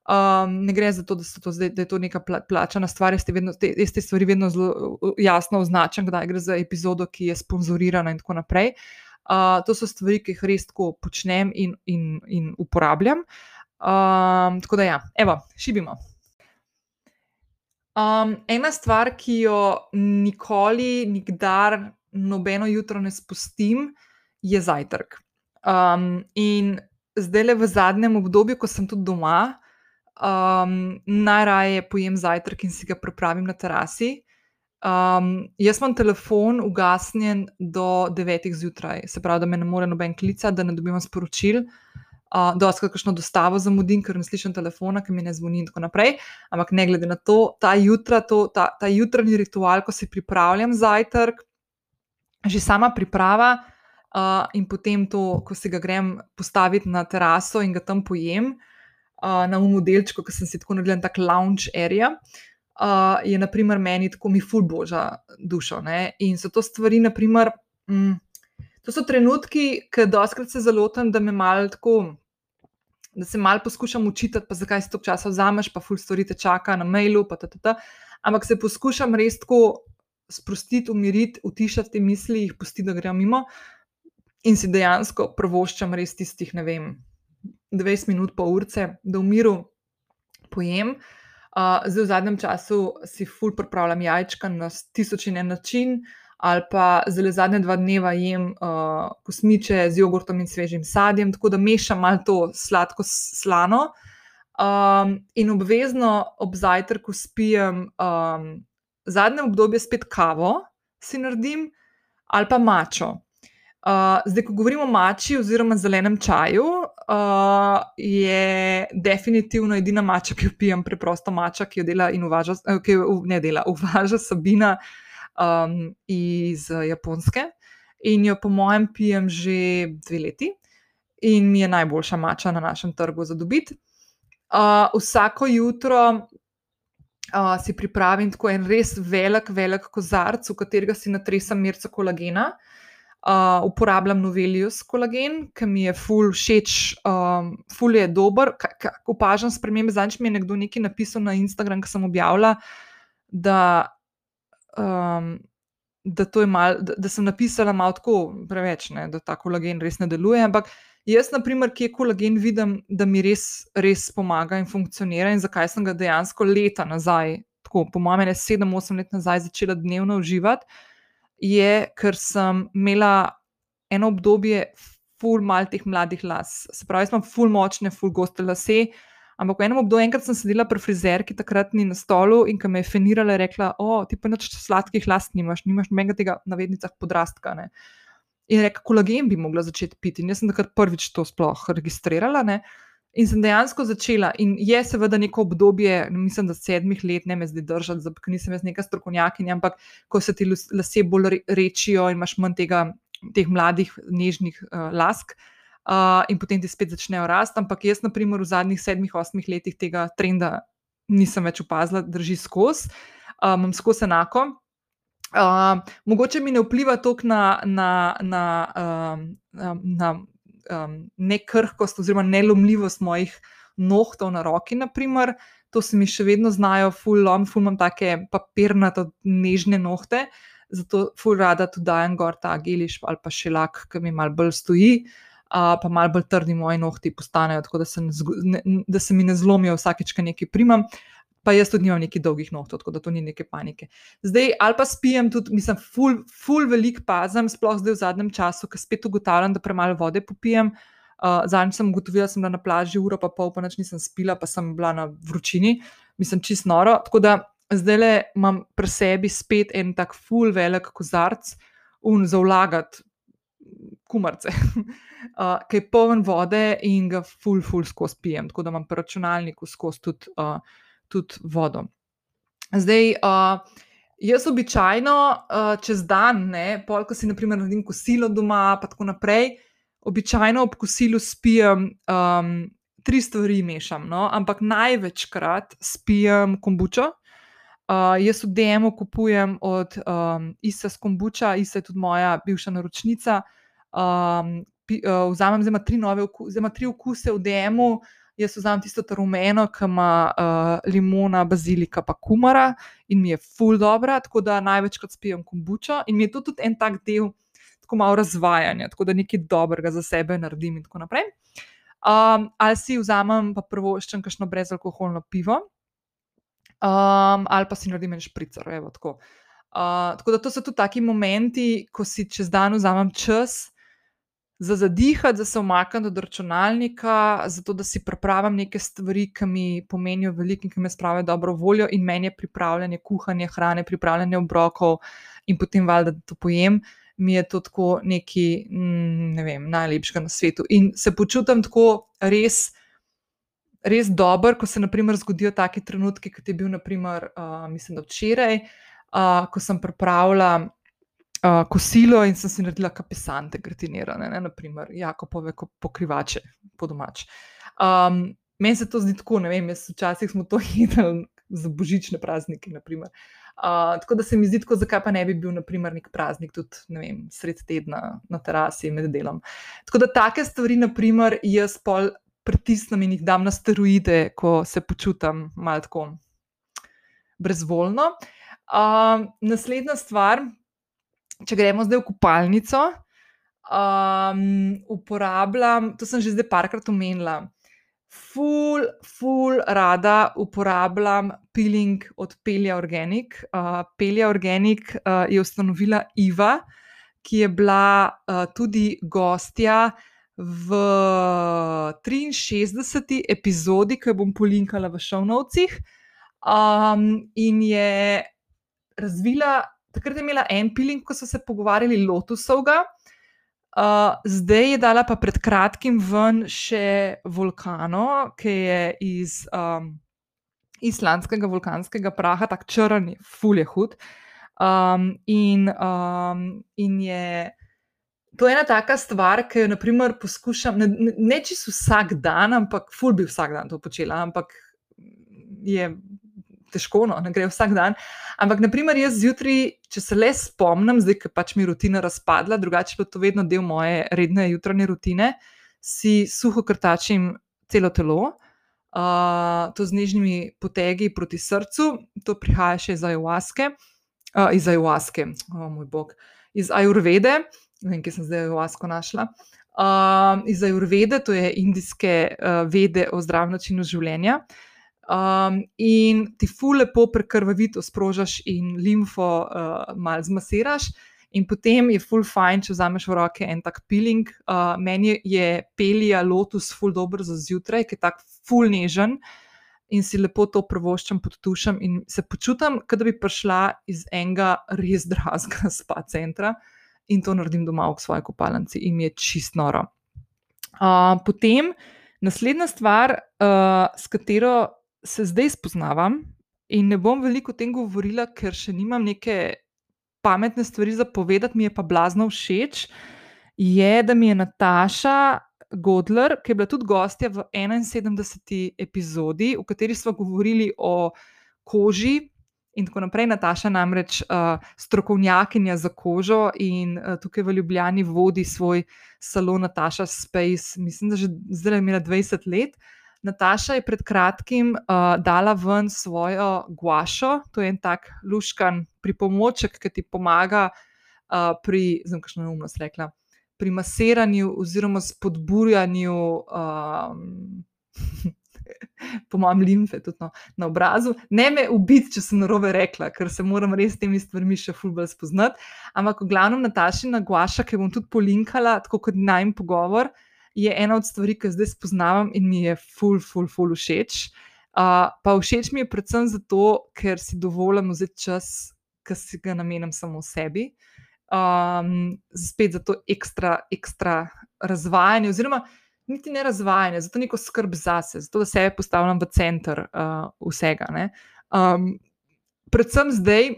Um, ne gre za to, da, to zdaj, da je to neka pla, plačana stvar, jaz te, vedno, te, jaz te stvari vedno zelo jasno označam, kdaj gre za epizodo, ki je sponzorirana in tako naprej. Uh, Uh, to so stvari, ki jih res tako počnem in, in, in uporabljam. Um, tako da, ja, evo, šibimo. Um, ena stvar, ki jo nikoli, nikdar, nobeno jutro ne spustim, je zajtrk. Um, in zdaj le v zadnjem obdobju, ko sem tudi doma, um, najraje pojem zajtrk in si ga pripravim na terasi. Um, jaz imam telefon ugasnjen do 9 zjutraj, se pravi, da me ne more noben klicati, da ne dobim sporočil. Uh, da, skratka, kakšno dostavo zamudim, ker ne slišim telefona, ki mi ne zvoni in tako naprej. Ampak ne glede na to, ta, jutra, to, ta, ta jutranji ritual, ko se pripravljam za zajtrk, že sama priprava uh, in potem to, ko se ga grem postaviti na teraso in ga tam pojem uh, na umodelčku, ki sem si tako naredila, tako lounge area. Uh, uh, je naprimer, meni tako mi ful boža dušo. Ne? In so to stvari, naprimer, mm, to so trenutki, ki doskrat se zalotam, da me mal tako. Da se malo poskušam učiti, pa zakaj si to časa vzameš, pa ful stvari te čaka na mailu, pa ta, ta, ta. ampak se poskušam res tako sprostiti, umiriti, utišati te misli, jih pustiti, da grejo mimo in si dejansko prvoščam res tistih, ne vem, 20 minut, pol urce, da v miru pojem. Uh, zdaj v zadnjem času si ful pripravljam jajčka na tisoč in en način, ali pa zelo zadnje dva dneva jem uh, kosmiče z jogurtom in svežim sadjem, tako da mešam malo to sladko slano. Um, in obvezno ob zajtrku spijem, um, zadnje obdobje spet kavo si naredim, ali pa mačo. Uh, zdaj, ko govorimo o mači oziroma zelenem čaju, uh, je definitivno edina mača, ki jo pijem, preprosto mača, ki jo dela in uvaža, ki jo ne dela, uvaža Sabina um, iz Japonske. In jo, po mojem, pijem že dve leti, in mi je najboljša mača na našem trgu za dobiti. Uh, vsako jutro uh, si pripravim tako en res velik, velik kozarc, v katerega si natresam merco kolagena. Uh, uporabljam Novelius kolagen, ki mi je ful všeč, um, ful je dober. Opažam spremembe. Zdaj mi je nekdo nekaj napisal na Instagram, ki sem objavila, da, um, da, mal, da, da sem napisala malo tako preveč, ne, da ta kolagen res ne deluje. Ampak jaz, na primer, ki je kolagen, vidim, da mi res, res pomaga in funkcionira, in zakaj sem ga dejansko leta nazaj, tako po mojem, ne 7-8 let nazaj, začela dnevno uživati je, ker sem imela eno obdobje, ful mal teh mladih las. Se pravi, imam ful močne, ful goste lase. Ampak v enem obdobju, enkrat sem sedela pri frizerki, takrat ni na stolu in ki me je fenirala, je rekla: O, ti pa nič sladkih las nimaš, nimaš nobenega tega na vednicah podrastka. Ne? In reka, kolagen bi mogla začeti piti. In jaz sem takrat prvič to sploh registrirala. Ne? In sem dejansko začela, in je seveda neko obdobje, mislim, da sedmih let, ne me zdaj držati, ker nisem jaz neka strokovnjakinja, ampak ko se ti lase bolj rečijo in imaš manj tega, teh mladih, nežnih uh, lask, uh, in potem ti spet začnejo rasti. Ampak jaz, na primer, v zadnjih sedmih, osmih letih tega trenda nisem več opazila, drži skozi, uh, imam skozi enako. Uh, mogoče mi ne vpliva toliko na, na, na, um, na um, nekrhkost oziroma nelomljivost mojih nohtov na roki, naprimer. To se mi še vedno znajo, fulom, fulom imam take papirnato nežne nohte, zato ful rada tudi dajem gor ta geliš ali pa še lak, ki mi mal bolj stoji. Uh, pa malo bolj trdi moji nohti postanejo, tako da se, ne, da se mi ne zlomijo vsakeč, ko nekaj primam. Pa jaz tudi nimam nekih dolgih nohtov, tako da to ni neke panike. Zdaj, ali pa spijem tudi, mislim, ful, ful velik pazem, sploh zdaj v zadnjem času, ker spet ugotavljam, da premalo vode popijem. Uh, Zadnjič sem ugotovila, da sem bila na plaži uro pa pol, pa noč nisem spila, pa sem bila na vročini, mislim, čist noro. Tako da zdaj le imam pri sebi spet en tak ful velik kozarc, un za vlagati kumarce, uh, ki je poln vode in ga ful, ful skozi pijem. Tako da imam pri računalniku skozi tudi, uh, tudi vodo. Zdaj, uh, jaz običajno uh, čez dan, ne, pol, ko si naprimer naredim kosilo doma, pa tako naprej, običajno ob kosilu spijem. Um, Tri stvari mešam, no? ampak največkrat spijem kombučo, Uh, jaz v DM-u kupujem od um, Isa Skombuča, Isa je tudi moja bivša naročnica. Um, pi, uh, vzamem zdaj tri nove, zdaj tri okuse v DM-u. Jaz vzamem tisto rumeno, ki ima uh, limona, bazilika, pa kumara in mi je full dobro, tako da največkrat spijem kombučo in mi je to tudi en tak del, tako malo razvajanja, tako da nekaj dobrega za sebe naredim in tako naprej. Um, ali si vzamem pa prvo še kakšno brezalkoholno pivo um, ali pa si naredim en špricer. Evo, tako. Uh, tako da to so tudi taki momenti, ko si čez dan vzamem čas za zadihati, za se omakniti od računalnika, zato da si pripravim neke stvari, ki mi pomenijo veliko in ki me spravijo dobro voljo, in meni je pripravljanje kuhanje hrane, pripravljanje obrokov in potem valjda, da to pojem. Mi je to tako neki, mm, ne vem, najlepšega na svetu. In se počutim tako res, res dober, ko se naprimer, zgodijo taki trenutki, kot je bil, naprimer, uh, mislim, da včeraj, uh, ko sem pripravila uh, kosilo in sem si naredila kapesante, gratinirane, ne, naprimer, Jakobove pokrivače po domač. Um, meni se to zdi tako, ne vem, jaz včasih smo to jedli za božične praznike. Uh, tako da se mi zdi, tako, zakaj pa ne bi bil, naprimer, nek praznik tudi vem, sred tedna na terasi med delom. Tako da take stvari, naprimer, jaz pol pritisnem in jih dam na steroide, ko se počutim malo tako brezvoljno. Uh, naslednja stvar, če gremo zdaj v kupalnico, um, uporabljam, to sem že zdaj parkrat omenila. Ful, ful, rada uporabljam peeling od Pelja Organic. Uh, Pelja Organic uh, je ustanovila Iva, ki je bila uh, tudi gostja v 63. epizodi, ki jo bom polinkala v šovnovcih. Um, in je razvila, takrat je imela en piling, ko so se pogovarjali Lotusovga, uh, zdaj je dala pa pred kratkim ven še vulkano, ki je iz um, islandskega vulkanskega praha, tako črn, fulje hud. Um, in, um, in je to je ena taka stvar, ki jo naprimer, poskušam, ne, ne, ne čisto vsak dan, ampak ful bi vsak dan to počela, ampak je težko, no, ne gre vsak dan. Ampak, naprimer, jaz zjutraj, če se le spomnim, zdaj, ki pač mi je rutina razpadla, drugače pa to vedno del moje redne jutranje rutine, si suho krtačim celo telo. Uh, to z nežnimi potegi proti srcu, to prihaja še iz ajuaske, uh, iz ajuaske, o oh, moj bog, iz ajurvede, ne vem, kje sem zdaj v Asko našla. Um, iz Ajurvede, to je indijske uh, vede o zdravem načinu življenja. Um, in ti fu lepo prekrvavito sprožiš in limfo uh, malo zmasiraš, in potem je full fine, če vzameš v roke en tak peeling. Uh, meni je pelija lotus full dobro za zjutraj, ki je tak full nežen in si lepo to prvoščam pod tušem in se počutim, kot da bi prišla iz enega res dragega spa centra in to naredim doma v svoji kopalnici, in mi je čist noro. Uh, potem naslednja stvar, uh, s katero se zdaj spoznavam, in ne bom veliko o tem govorila, ker še nimam neke pametne stvari za povedati, mi je pa blazno všeč, je, da mi je Nataša. Godler, ki je bila tudi gostja v 71. epizodi, v kateri smo govorili o koži in tako naprej. Nataša namreč uh, strokovnjakinja za kožo in uh, tukaj v Ljubljani vodi svoj salon Nataša Space, mislim, da že zdaj imela 20 let. Nataša je pred kratkim uh, dala ven svojo guašo, to je en tak luškan pripomoček, ki ti pomaga uh, pri, znam, kakšno neumnost rekla, pri masiranju oziroma spodbujanju. Um, po mojem, limfe tudi no, na obrazu. Ne me ubiti, če sem narobe rekla, ker se moram res s temi stvarmi še fulbral spoznati. Ampak, v glavnem, Nataša Guaša, ki bom tudi polinkala, tako kot najmen pogovor, je ena od stvari, ki zdaj spoznavam in mi je ful, ful, ful všeč. Uh, pa všeč mi je predvsem zato, ker si dovolim vzeti čas, ki si ga namenim samo sebi. Um, spet za to ekstra, ekstra razvajanje, oziroma niti ne razvajanje, zato neko skrb zase, zato da sebe postavljam v center uh, vsega. Um, predvsem zdaj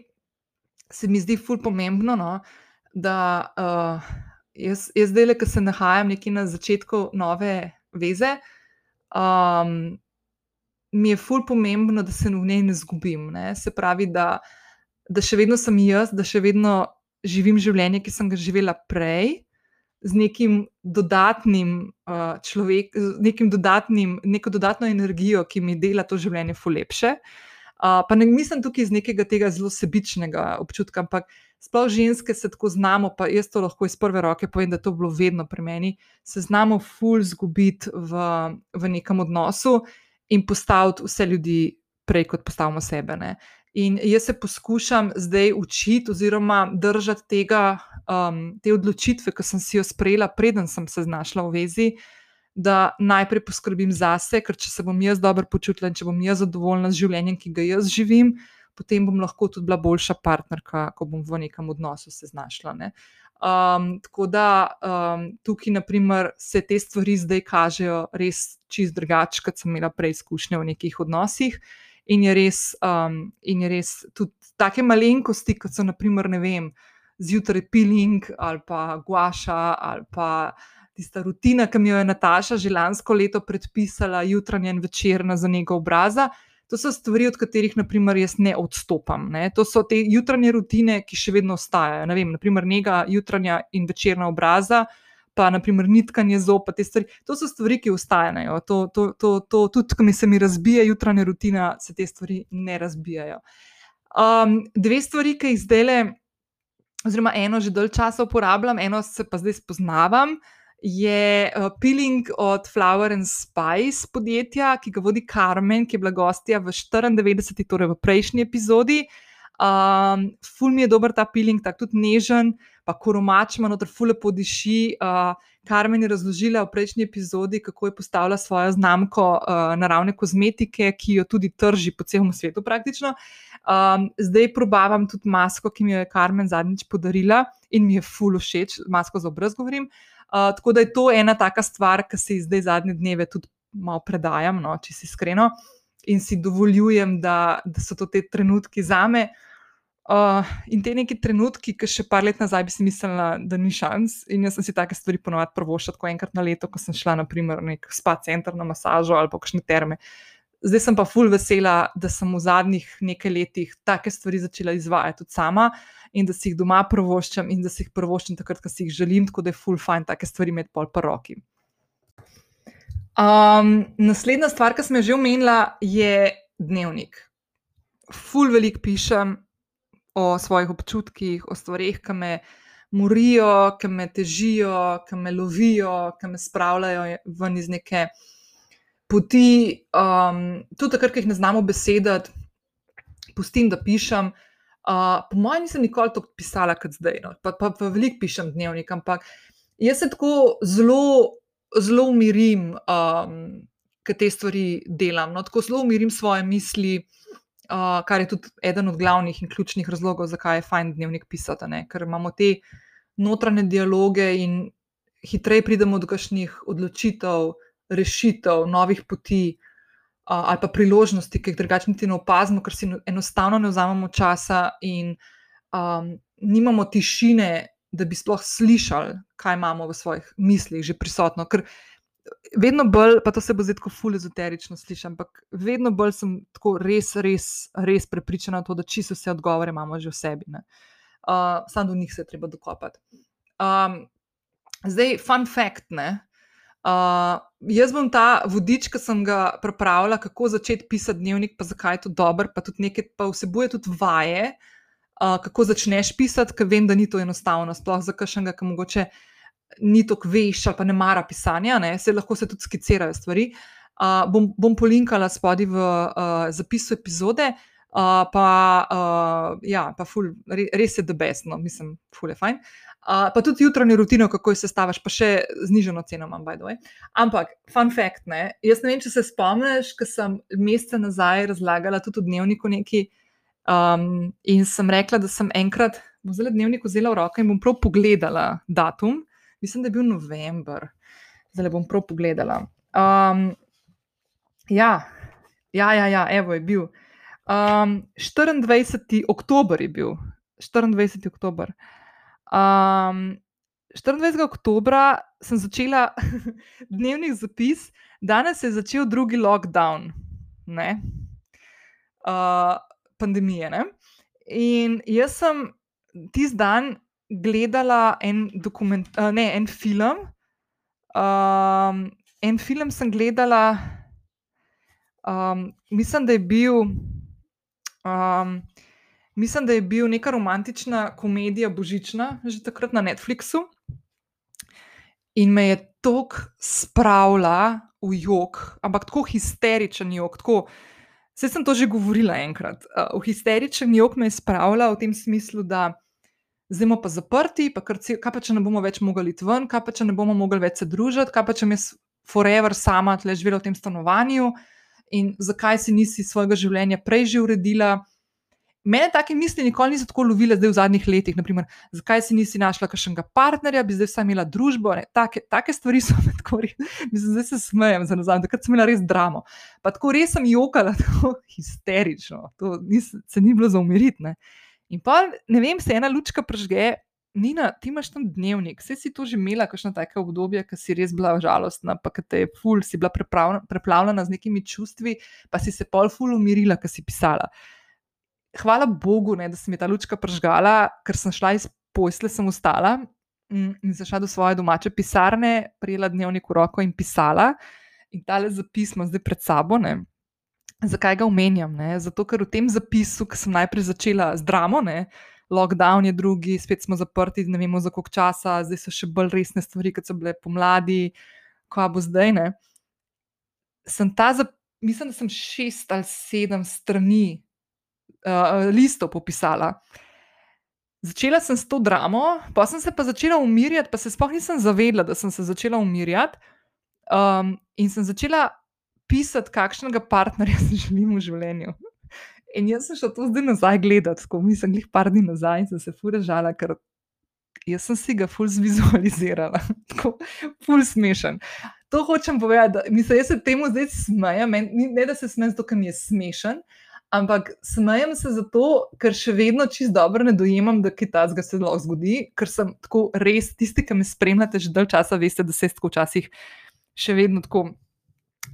se mi zdi ful pomembno, no, da uh, jaz, jaz zdaj, ki se nahajam nekje na začetku nove veze. Um, Mi je ful pomembno, da se v njej ne zgubim. Ne? Se pravi, da, da še vedno sem jaz, da še vedno živim življenje, ki sem ga živela prej, z nekim dodatnim uh, človekom, nekim dodatnim, neko dodatno energijo, ki mi dela to življenje fulepše. Uh, pa ne mislim tukaj iz nekega tega zelo sebičnega občutka, ampak sploh ženske se tako znamo, pa jaz to lahko iz prve roke povem, da to je bilo vedno pri meni, se znamo ful zgubiti v, v nekem odnosu in postaviti vse ljudi prej, kot postavimo sebe. Ne. In jaz se poskušam zdaj učiti, oziroma držati tega, um, te odločitve, ki sem si jo sprejela, preden sem se znašla v vezi, da najprej poskrbim zase, ker če se bom jaz dobro počutila in če bom jaz zadovoljna z življenjem, ki ga jaz živim, potem bom lahko tudi bila boljša partnerka, ko bom v nekem odnosu se znašla. Um, tako da um, tukaj, naprimer, se te stvari zdaj kažejo res čist drugače, kot sem imela preizkušnje v nekih odnosih in je res, um, in je res tudi take malenkosti, kot so naprimer, ne vem, zjutraj piling ali pa guaša ali pa tista rutina, ki mi jo je Nataša že lansko leto predpisala, jutranje in večerna za njega obraza. To so stvari, od katerih naprimer, jaz ne odstopam. Ne? To so te jutranje rutine, ki še vedno ostajajo. Ne vem, naprimer, njega jutranja in večerna obraza, pa naprimer nitkanje zob, te stvari. To so stvari, ki ostajajo. To, to, to, to, tudi, ko mi se mi razbije jutranja rutina, se te stvari ne razbijajo. Um, dve stvari, ki jih zdaj le, oziroma eno že dolgo časa uporabljam, eno se pa zdaj spoznavam. Je uh, peeling od Flower and Spice podjetja, ki ga vodi Carmen, ki je bila gostja v 94, torej v prejšnji epizodi. Um, ful mi je dober ta peeling, tako tudi nežen, pa koromač ima noter, ful lepo diši. Uh, Karmen je razložila v prejšnji epizodi, kako je postavila svojo znamko uh, naravne kozmetike, ki jo tudi trži po celem svetu, praktično. Um, zdaj probavam tudi masko, ki mi jo je Karmen zadnjič podarila in mi je ful všeč, masko za obraz govorim. Uh, tako da je to ena taka stvar, ki se zdaj zadnje dneve tudi malo predajam, no, če si iskreno, in si dovoljujem, da, da so to te trenutki za me. Uh, in te neki trenutki, ki še par let nazaj bi si mislila, da ni šans, in jaz sem si take stvari ponovadi prvošila, tako enkrat na leto, ko sem šla, naprimer, v nek spa center na masažo ali pa kakšne terme. Zdaj sem pa ful vesela, da sem v zadnjih nekaj letih take stvari začela izvajati tudi sama in da si jih doma prvoščam in da si jih prvoščam takrat, ko si jih želim, tako da je ful fajn take stvari imeti pol pa roki. Um, naslednja stvar, ki sem jo že omenila, je dnevnik. Ful veliko pišem, o svojih občutkih, o stvarih, ki me morijo, ki me težijo, ki me lovijo, ki me spravljajo ven iz neke poti. Um, tudi takrat, ko jih ne znamo besedati, pustim, da pišem. Uh, po mojem, nisem nikoli tako pisala kot zdaj, no. pa, pa, pa veliko pišem dnevnik, ampak jaz se tako zelo, zelo umirim, um, ker te stvari delam. No. Tako zelo umirim svoje misli, uh, kar je tudi eden od glavnih in ključnih razlogov, zakaj je fajn dnevnik pisati. Ne? Ker imamo te notranje dialoge in hitreje pridemo do kakšnih odločitev, rešitev, novih poti. Uh, ali pa priložnosti, ki jih drugače niti ne opazimo, ker si enostavno ne vzamemo časa in um, nimamo tišine, da bi sploh slišali, kaj imamo v svojih mislih, že prisotno. Ker vedno bolj, pa to se bo zdaj tako ful ezoterično slišati, ampak vedno bolj sem tako res, res, res prepričana, to, da čisto vse odgovore imamo že v sebi. Uh, Sam do njih se je treba dokopati. Um, zdaj, fun fact. Ne? Uh, jaz bom ta vodič, ki sem ga pripravila, kako začeti pisati dnevnik, pa zakaj je to dobro, pa tudi nekaj, pa vsebuje tudi vaje, uh, kako začneš pisati, ker vem, da ni to enostavno, sploh za kakšnega, ki mogoče ni tako veš ali pa ne mara pisanja, ne? se lahko se tudi skicirajo stvari. Uh, bom, bom polinkala spodaj v uh, zapisu epizode, uh, pa, uh, ja, pa ful, res je debesno, mislim, ful je fajn. Uh, pa tudi jutranjo rutino, kako jo sestaviš, pa še zniženo ceno imam, by the way. Ampak, fun fact, ne? jaz ne vem, če se spomniš, ker sem mesece nazaj razlagala tudi v dnevniku neki. Um, in sem rekla, da sem enkrat, bom zelo dnevnik vzela v roke in bom prav pogledala datum mislim, da je bil november, zdaj bom prav pogledala. Um, ja, ja, ja, ja, evo je bil. Um, 24. oktober je bil, 24. oktober. Um, 24. oktober sem začela dnevni zapis, danes je začel drugi lockdown, ne? Uh, pandemije. Ne? In jaz sem tisti dan gledala en, dokument, uh, ne, en film. Um, en film sem gledala, um, mislim, da je bil. Um, mislim, da je bil neka romantična komedija Božična, že takrat na Netflixu. In me je tako spravila v jog, ampak tako histeričen jog. Tako, Vse sem to že govorila enkrat. Uh, v histeričen jog me je spravila v tem smislu, da zdaj smo pa zaprti, pa kar, kaj pa če ne bomo več mogli iti ven, kaj pa če ne bomo mogli več se družiti, kaj pa če mi forever sama tle živela v tem stanovanju in zakaj si nisi svojega življenja prej že uredila. Mene take misli nikoli niso tako lovile, zdaj v zadnjih letih. Naprimer, zakaj si nisi našla kakšnega partnerja, bi zdaj vsaj imela družbo. Take, take stvari so me tako res, mislim, zdaj se smejem za nazaj, takrat sem imela res dramo. Pa tako res sem jokala, tako histerično, to nis, se ni bilo za umiriti. In pa ne vem, se ena lučka prežge, Nina, ti imaš tam dnevnik, vse si to že imela, kakšno tako obdobje, ki si res bila žalostna, pa ki te je ful, si bila preplavljena z nekimi čustvi, pa si se pol ful umirila, ki si pisala. Hvala Bogu, ne, da se mi je ta lučka prežgala, ker sem šla iz posle, sem ustala mm, in zašla do svoje domače pisarne, prijela dnevnik v roko in pisala. In tale zapis imam zdaj pred sabo. Ne. Zakaj ga omenjam? Ne? Zato, ker v tem zapisu, ki sem najprej začela z dramo, ne? lockdown je drugi, spet smo zaprti, ne vemo za koliko časa, zdaj so še bolj resne stvari, kot so bile pomladi, ko bo zdaj. Ne? Sem ta, mislim, da sem šest ali sedem strani uh, listov popisala. Začela sem s to dramo, pa sem se pa začela umirjati, pa se sploh nisem zavedla, da sem se začela umirjati. Um, in sem začela pisati, kakšnega partnerja si želim v življenju. In jaz sem šel to zdaj nazaj gledati, ko nisem jih par dni nazaj in sem se furežala, ker jaz sem si ga ful zvizualizirala, tako ful smešen. To hočem povedati, da mislim, jaz se temu zdaj smejem, ne da se smejem zato, ker mi je smešen. Ampak smejem se zato, ker še vedno čist dobro ne dojemam, da kaj takega se lahko zgodi, ker sem tako res, tisti, ki me spremljate že dalj časa, veste, da se tako včasih še vedno tako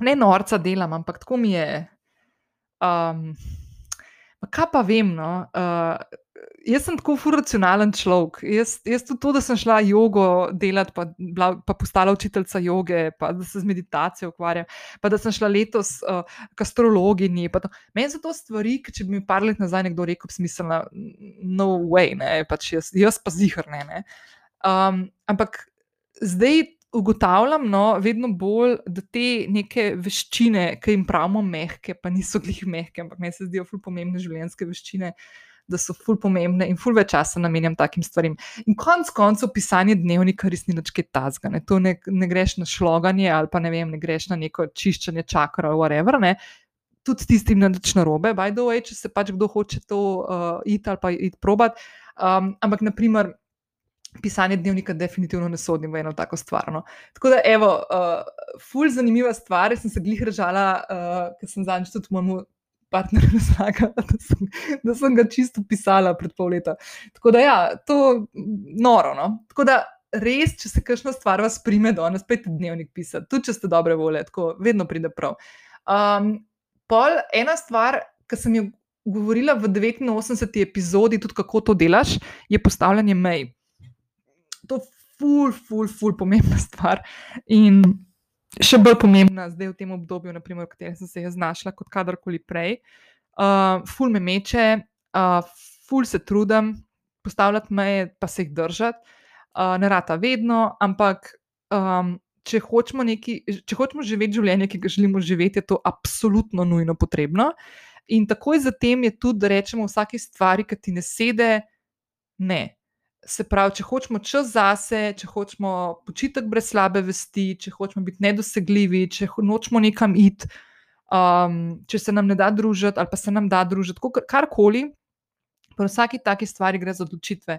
ne norca delam, ampak tako mi je. Um, kaj pa vem? No? Uh, jaz sem tako furacionalen človek. Jaz, jaz tudi to, da sem šla jogo delati, pa, bila, pa postala učiteljica joge, pa da se z meditacijo ukvarjam, pa da sem šla letos uh, k astrologinji. Meni so to stvari, ki če bi mi par let nazaj nekdo rekel, smiselna, no way, ne, pač jaz, jaz pa zihrne. Ne. Um, ampak zdaj ugotavljam, no, vedno bolj, da te neke veščine, ki jim pravimo mehke, pa niso glih mehke, ampak meni se zdijo ful pomembne življenjske veščine. Da so ful pomembne in ful več časa namenjam takim stvarem. In konec koncev, pisanje dnevnika res ni več kaj tazga. Ne? Ne, ne greš na šloganje ali pa ne, vem, ne greš na neko čiščenje čakra ali whatever. Ne? Tudi tistim ne več na robe, by the way, če se pač kdo hoče to uh, iti ali pa iti probat. Um, ampak, naprimer, pisanje dnevnika definitivno ne sodim v eno tako stvar. No. Tako da, evo, uh, ful zanimiva stvar, sem se glih režala, uh, ker sem zadnjič tudi mojemu partnerju razlagala, da, da sem ga čisto pisala pred pol leta. Tako da, ja, to je noro. No. Tako da, res, če se kakšna stvar vas prime, da ne spet dnevnik pisati, tudi če ste dobre volje, tako vedno pride prav. Um, pol ena stvar, ki sem jo govorila v 89. epizodi, tudi kako to delaš, je postavljanje mej. To je ful, ful, ful, pomembna stvar. In še bolj pomembna zdaj v tem obdobju, naprimer, v katerem sem se jaz znašla, kot kadarkoli prej. Uh, ful me meče, uh, ful se trudim postavljati meje, pa se jih držati. Uh, ne rata vedno, ampak um, če, hočemo neki, če hočemo živeti življenje, ki ga želimo živeti, je to absolutno nujno potrebno. In takoj zatem je tudi, da rečemo vsake stvari, ki ti ne sede, ne. Se pravi, če hočemo čas zase, če hočemo počitek brez slabe vesti, če hočemo biti nedosegljivi, če hočemo nekam iti, um, če se nam ne da družiti, ali pa se nam da družiti, karkoli, pri vsaki taki stvari gre za odločitve.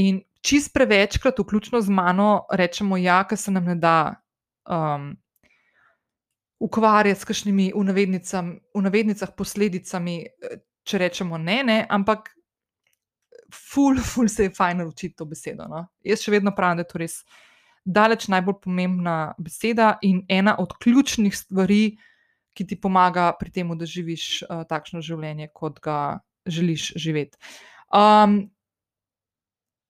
In čist prevečkrat, vključno z mano, rečemo, ja, ker se nam ne da um, ukvarjati s kakšnimi v, v navednicah posledicami, če rečemo ne, ne, ampak ful, ful se je fajn naučiti to besedo. No? Jaz še vedno pravim, da je to res daleč najbolj pomembna beseda in ena od ključnih stvari, ki ti pomaga pri tem, da živiš uh, takšno življenje, kot ga želiš živeti. Um,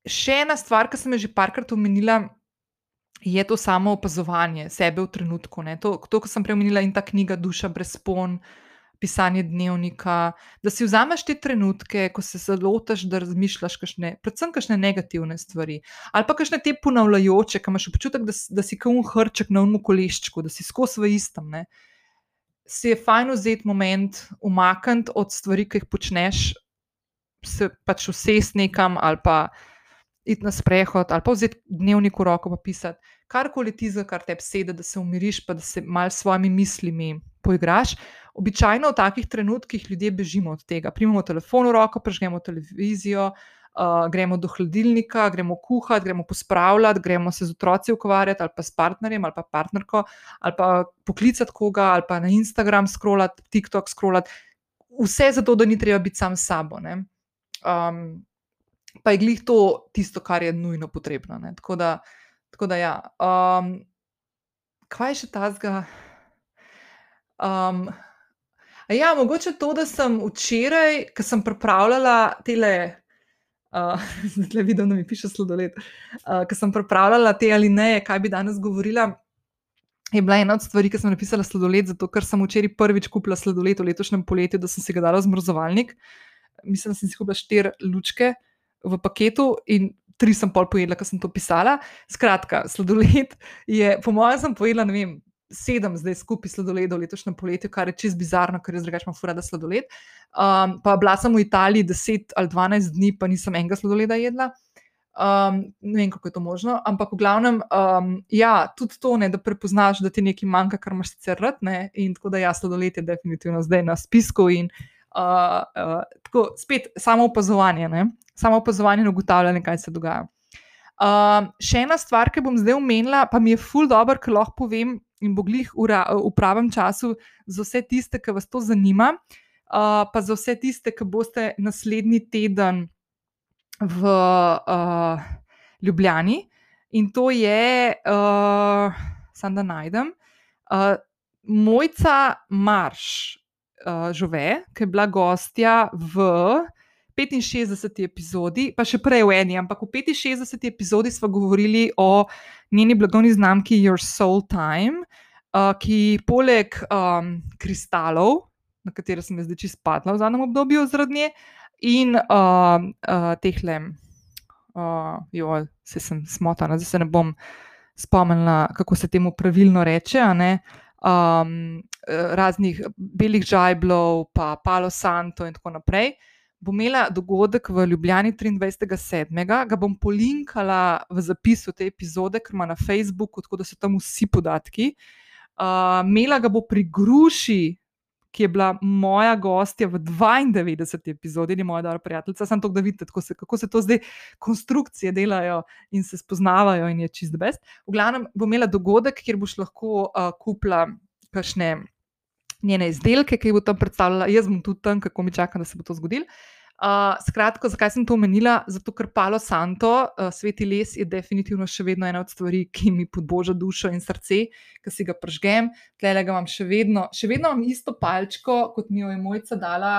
še ena stvar, ki sem jo že parkrat omenila, je to samo opazovanje sebe v trenutku. To, to, kar sem preomenila, in ta knjiga Duša brez spon, pisanje dnevnika. Da si vzameš te trenutke, ko se zalotaš, da razmišljaš, kašne, predvsem kakšne negativne stvari. Ali pa kakšne te ponavljajoče, ki imaš občutek, da, da si kot hrček na unmu koleščku, da si skozi v istem. Ne? Si je fajn vzeti moment, umakniti od stvari, ki jih počneš, se pač usesti nekam ali pa iti na sprehod ali pa vzeti dnevnik v roko in pisati. Karkoli ti za kar te sedi, da se umiriš, pa da se mal s svojimi mislimi poigraš. Običajno v takih trenutkih ljudje bežimo od tega. Primemo telefon v roko, prežgemo televizijo, uh, gremo do hladilnika, gremo kuhati, gremo pospravljati, gremo se z otroci ukvarjati ali pa s partnerjem ali pa partnerko, ali pa poklicati koga, ali pa na Instagram scrollati, TikTok scrollati. Vse zato, da ni treba biti sam s sabo. Um, pa je glih to tisto, kar je nujno potrebno. Tako da, tako da, ja. Um, kaj je še ta zga? Um, ja, mogoče to, da sem včeraj, ko sem pripravljala tele. Uh, Zdaj vidim, da mi piše sladoled. Uh, ko sem pripravljala te ali ne, kaj bi danes govorila, je bila ena od stvari, ki sem napisala sladoled, zato ker sem včeraj prvič kupila sladoled v letošnjem poletju, da sem si ga dala v zmrzovalnik. Mislim, da sem si kupila štiri lučke, v paketu in tri sem pol pojedla, ker sem to pisala. Skratka, sladoled je, po mojem, sem pojedla, ne vem. Sedem zdaj skupaj sladoledov v letošnjem poletju, kar je čist bizarno, ker jaz drugače imam fura, da sladoled. Um, pa bila sem v Italiji 10 ali 12 dni, pa nisem enega sladoleda jedla. Um, ne vem, kako je to možno, ampak v glavnem, um, ja, tudi to, ne, da prepoznaš, da ti nekaj manjka, kar imaš sicer rad. Ne, in tako da, ja, sladoled je definitivno zdaj na spisku. In uh, uh, tako, spet samo opazovanje. Ne samo opazovanje in ugotavljanje, kaj se dogaja. Uh, še ena stvar, ki bom zdaj omenila, pa mi je ful dobro, ker lahko povem in bo glih v, v pravem času za vse tiste, ki vas to zanima, uh, pa za vse tiste, ki boste naslednji teden v uh, Ljubljani. In to je, uh, samo da najdem, uh, Mojca Marš, uh, Žove, ki je bila gostja v. 65. epizodi, pa še prej v eni, ampak v 65. epizodi smo govorili o njeni blagovni znamki Your Soul Time, uh, ki poleg um, kristalov, na katere sem zdaj čisto spadla v zadnjem obdobju zaradi nje, in uh, uh, teh le, uh, jo, se sem smotana, zdaj se ne bom spomnila, kako se temu pravilno reče. Um, raznih belih žajblov, pa Palo Santo, in tako naprej bo imela dogodek v Ljubljani 23.7. ga bom polinkala v zapisu te epizode, ker ima na Facebooku, tako da so tam vsi podatki. Uh, Mela ga bo pri Gruši, ki je bila moja gostja v 92. epizodi, ni moja dobra prijateljica, samo to, da vidite, se, kako se to zdaj konstrukcije delajo in se spoznavajo, in je čist best. V glavnem bo imela dogodek, kjer boš lahko uh, kupila kakšne njene izdelke, ki jih bo tam predstavljala, jaz bom tudi tam, kako mi čakam, da se bo to zgodilo. Uh, skratka, zakaj sem to omenila? Zato, ker Palo Santo, uh, sveti les, je definitivno še vedno ena od stvari, ki mi podboža dušo in srce, ki si ga pržgem. Tlele ga imam še vedno, še vedno imam isto palčko, kot mi jo je mojca dala.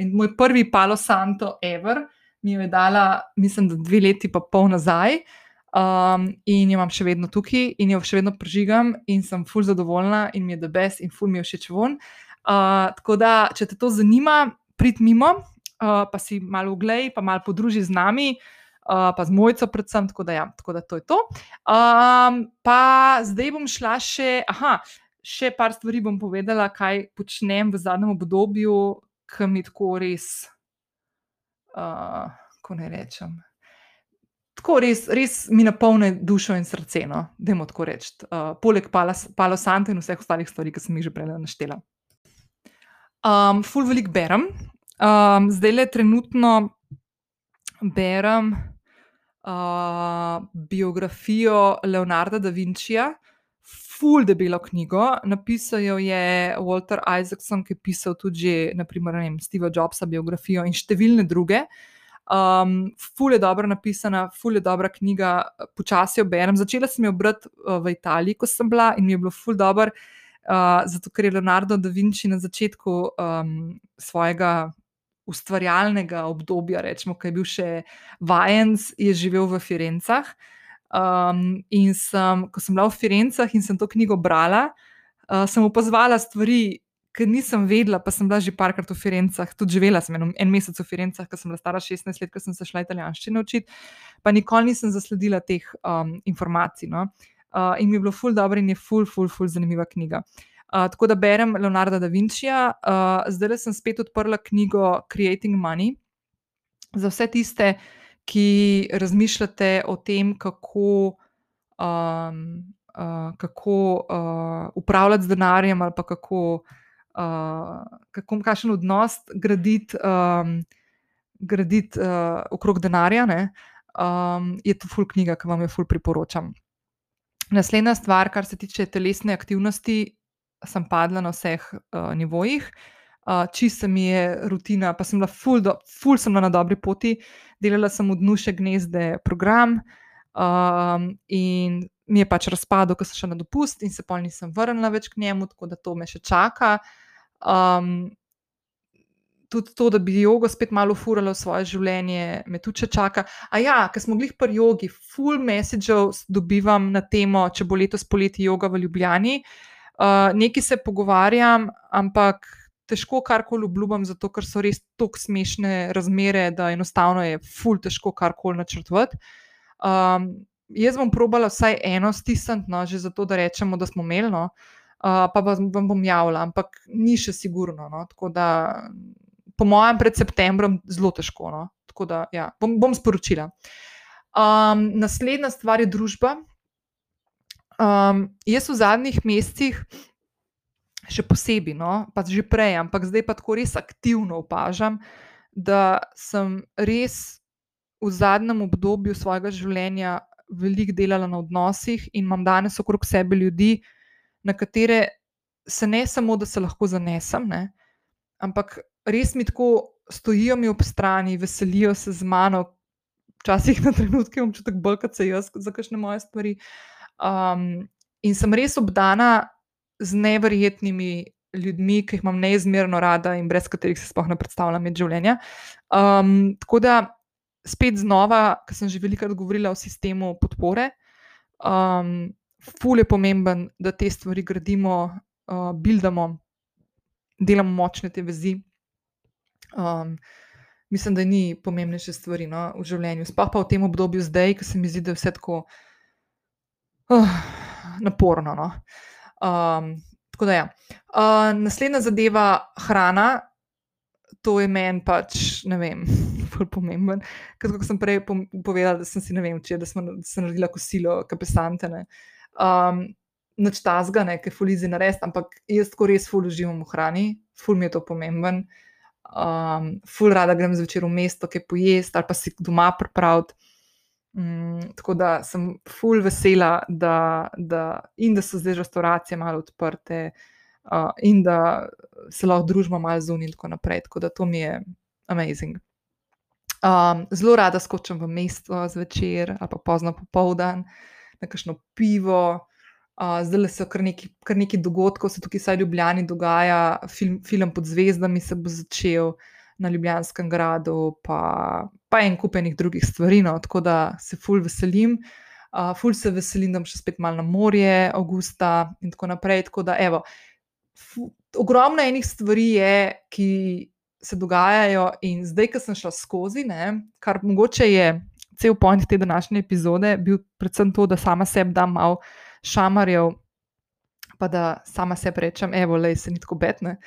In moj prvi Palo Santo, ever, mi jo je dala, mislim, da dve leti pa pol nazaj. Um, in jo imam še vedno tukaj, in jo še vedno pržigam, in sem ful zadovoljna, in mi je debes, in ful mi je všeč von. Uh, tako da, če te to zanima, prid mimo, uh, pa si malo oglej, pa malo podruži z nami, uh, pa z mojico, predvsem. Tako da, ja, tako da to je to. Um, pa zdaj bom šla še, aha, še par stvari bom povedala, kaj počnem v zadnjem obdobju, ki mi tako res, uh, ko ne rečem. Tako res, res mi napolne dušo in srce, no? da jim tako rečem. Uh, poleg Palo Santa in vseh ostalih stvari, ki sem jih že prej naštela. Um, ful veliko berem, Um, zdaj le trenutno berem uh, biografijo Leonarda da Vinčija, full debelo knjigo. Napisal jo je Walter Isaacson, ki je pisal tudi, naprimer, vem, Steve Jobsa biografijo in številne druge. Um, ful je dobro napisana, ful je dobra knjiga, počasi jo berem. Začela sem jo brati uh, v Italiji, ko sem bila in mi je bilo ful dobro, uh, zato ker je Leonardo da Vinci na začetku um, svojega ustvarjalnega obdobja, rečemo, ki je bil še vajenc, je živel v Firencah. Um, in sem, ko sem bila v Firencah in sem to knjigo brala, uh, sem opazovala stvari, ki nisem vedela, pa sem bila že parkrat v Firencah, tudi živela sem en, en mesec v Firencah, ker sem bila stara 16 let, ker sem se šla italijanščino učiti, pa nikoli nisem zasledila teh um, informacij. No? Uh, in mi je bilo ful dobro in je ful, ful, ful zanimiva knjiga. Uh, tako da berem Leonarda da Vinčija, uh, zdaj sem spet odprla knjigo Creating Money za vse tiste, ki razmišljate o tem, kako. Um, Uh, kako uh, upravljati z denarjem, ali pa kako, uh, kako kakšen odnos graditi, um, graditi uh, okrog denarja. Um, je to ful knjiga, ki vam jo ful priporočam. Naslednja stvar, kar se tiče telesne aktivnosti, sem padla na vseh uh, nivojih, uh, čisto mi je rutina, pa sem bila ful, do, ful sem bila na dobri poti, delala sem v dnu še gnezde program. Um, in mi je pač razpadlo, ko sem šla na dopust, in se pol nisem vrnila več k njemu, tako da to me še čaka. Um, tudi to, da bi jogo spet malo furala v svoje življenje, me tudi čaka. A ja, ker smo glih pri jogi, full messageov dobivam na temo, če bo letos poleti joga v Ljubljani. Uh, nekaj se pogovarjam, ampak težko karkoli obljubim, zato ker so res tako smešne razmere, da enostavno je ful težko karkoli načrtovati. Um, jaz bom probala vsaj eno stisniti, no, že zato, da rečemo, da smo imeli, no, uh, pa vam bom javila, ampak ni še sigurno. No, tako da, po mojem, pred septembrom zelo težko. No, tako da, ja, bom, bom sporočila. Um, naslednja stvar je družba. Um, jaz v zadnjih mesecih, še posebej, no, pa že prej, ampak zdaj pa tako res aktivno opažam, da sem res v zadnjem obdobju svojega življenja veliko delala na odnosih in imam danes okrog sebe ljudi, na katere se ne samo, da se lahko zanesem, ne, ampak res mi tako stojijo mi ob strani, veselijo se z mano, včasih na trenutke imam čutek, da se jaz za kakšne moje stvari. Um, in sem res obdana z nevrjetnimi ljudmi, ki jih imam neizmerno rada in brez katerih se sploh ne predstavljam med življenja. Um, tako da spet znova, ker sem že velikokrat govorila o sistemu podpore, um, ful je pomemben, da te stvari gradimo, uh, buildamo, delamo močne te vezi. Um, mislim, da ni pomembnejše stvari no, v življenju. Sploh pa v tem obdobju zdaj, ko se mi zdi, da je vse tako uh, naporno. No. Um, tako da, ja. uh, naslednja zadeva, hrana, to je meni pač, ne vem, bolj pomemben. Kot sem prej povedala, da sem si ne vem, če da smo se naredila kosilo, kapesante. Um, Noč tazga, ne, ki fulizi narediti, ampak jaz tako res ful uživam v hrani, ful mi je to pomemben. Um, ful rada grem zvečer v mesto, ki je pojesti ali pa si doma pripraviti. Mm, tako da sem full vesela, da, da, in da so zdaj restauracije malo odprte, uh, in da se lahko družba malo zunaj in tako naprej. Tako da to mi je amazing. Um, zelo rada skočim v mesto zvečer ali pa pozno popoldan, na kakšno pivo. Uh, zdaj so kar neki, kar neki dogodki, se tukaj vsaj Ljubljani dogaja, film, film pod zvezdami se bo začel na Ljubljanskem gradu, pa, pa en kupenih drugih stvari, no, tako da se ful veselim. Uh, ful se veselim, da bom še spet malo na morje, avgusta in tako naprej. Tako da, evo, ful, ogromno enih stvari je, ki se dogajajo. In zdaj, ko sem šla skozi, ne, kar mogoče je cel point te današnje epizode, bil predvsem to, da sama sebi dam malo šamarjev, pa da sama sebi rečem, evo, le se ni tako betne.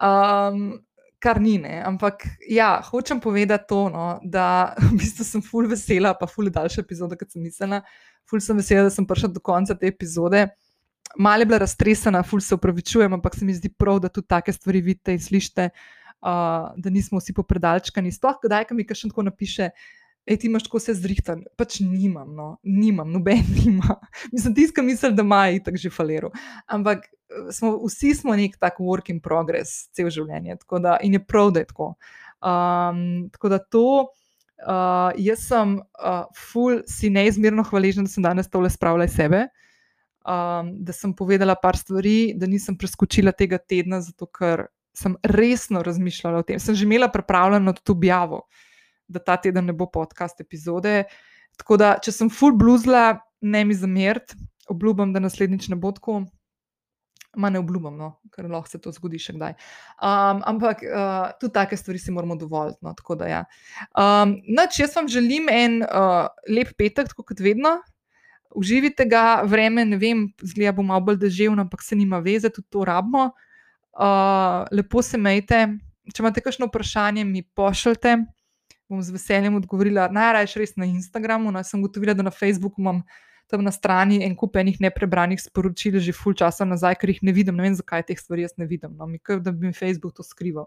Um, Kar ni, ne? ampak ja, hočem povedati to, no, da v bistvu sem ful vesela, pa ful daljša epizoda, kot sem mislila. Ful sem vesela, da sem prišla do konca te epizode. Malo je bila raztresena, ful se upravičujem, ampak se mi zdi prav, da tudi take stvari vidite in slišite. Uh, uh, da nismo vsi popredalčkani. Sploh, kdaj mi kaj še tako napiše, ej, ti imaš tako vse zrihtan. Pač nimam, no, nimam, noben ima. Mislim, tiskam misel, da ima in tako že falero. Ampak eh, smo, vsi smo nek tak work in progress, cel življenje. Da, in je prav, da je tako. Um, tako da to. Uh, jaz sem uh, ful, si neizmerno hvaležen, da sem danes tole spravila iz sebe, um, da sem povedala par stvari, da nisem preskočila tega tedna, zato ker sem resno razmišljala o tem. Sem že imela pripravljeno to objavo, da ta teden ne bo podcast epizode. Tako da, če sem full bluzla, ne mi zameriti, obljubim, da naslednjič ne bo tako. Ma ne obljubim, no, ker lahko se to zgodi še kdaj. Um, ampak uh, tudi take stvari si moramo dovoliti. No, da, ja. um, noč, jaz vam želim en uh, lep petek, tako kot vedno. Uživite ga, vreme, ne vem, zgleda bo malo bolj deževno, ampak se nima veze, tudi to rabimo. Uh, lepo se majte. Če imate kakšno vprašanje, mi pošljite, bom z veseljem odgovorila. Najraje res na Instagramu. No, sem gotovila, da na Facebooku imam tam na strani en kup enih neprebranih sporočil, že full časa nazaj, ker jih ne vidim. Ne vem, zakaj teh stvari jaz ne vidim. No, mi kar da bi mi Facebook to skrival.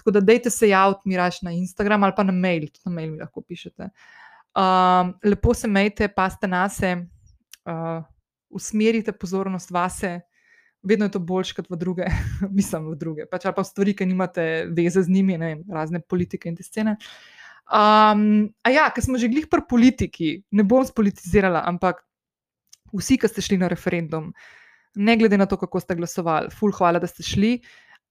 Tako da dejte se javiti, mi raš na Instagram ali pa na mail, tudi na mail mi lahko pišete. Um, lepo se majte, paste na se, uh, usmerite pozornost vase vedno je to boljše kot v druge, mislim, v druge. Pač pa v stvari, ki nimate veze z njimi, ne, razne politike in te scene. Um, a ja, ker smo že glih pri politiki, ne bom spolitizirala, ampak vsi, ki ste šli na referendum, ne glede na to, kako ste glasovali, ful, hvala, da ste šli.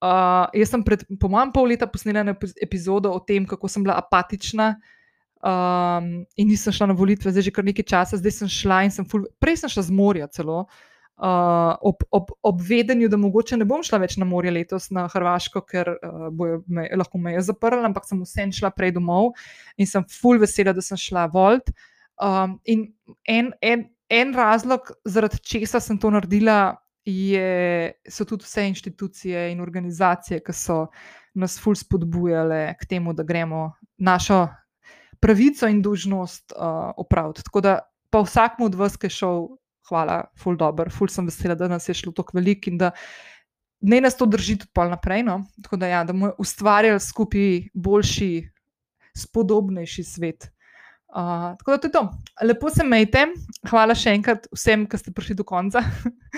Uh, jaz sem pred, po mojem, pol leta posnela epizodo o tem, kako sem bila apatična. Um, in nisem šla na volitve, zdaj že kar nekaj časa, zdaj sem šla in sem ful, prej sem šla z morja celo, uh, uh, ob, ob, ob vedenju, da mogoče ne bom šla več na morje letos na Hrvaško, ker uh, bojo me, lahko meje zaprli, ampak sem vsem šla prej domov in sem full vesela, da sem šla volt. Um, in en, en, en razlog, zaradi česa sem to naredila, je, so tudi vse inštitucije in organizacije, ki so nas full spodbujale k temu, da gremo našo pravico in dožnost uh, opraviti. Tako da pa vsakmu od vas, ki je šel hvala, ful dobr, ful sem vesela, da nas je šlo tako veliko in da ne nas to drži tudi pol naprej. No? Tako da, ja, da bomo ustvarjali skupaj boljši, spodobnejši svet. Uh, tako da to je to. Lepo se majte, hvala še enkrat vsem, ki ste prišli do konca.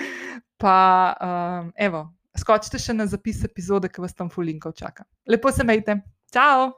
pa, uh, evo, skočite še na zapis epizode, ki vas tam fulinkov čaka. Lepo se majte, ciao!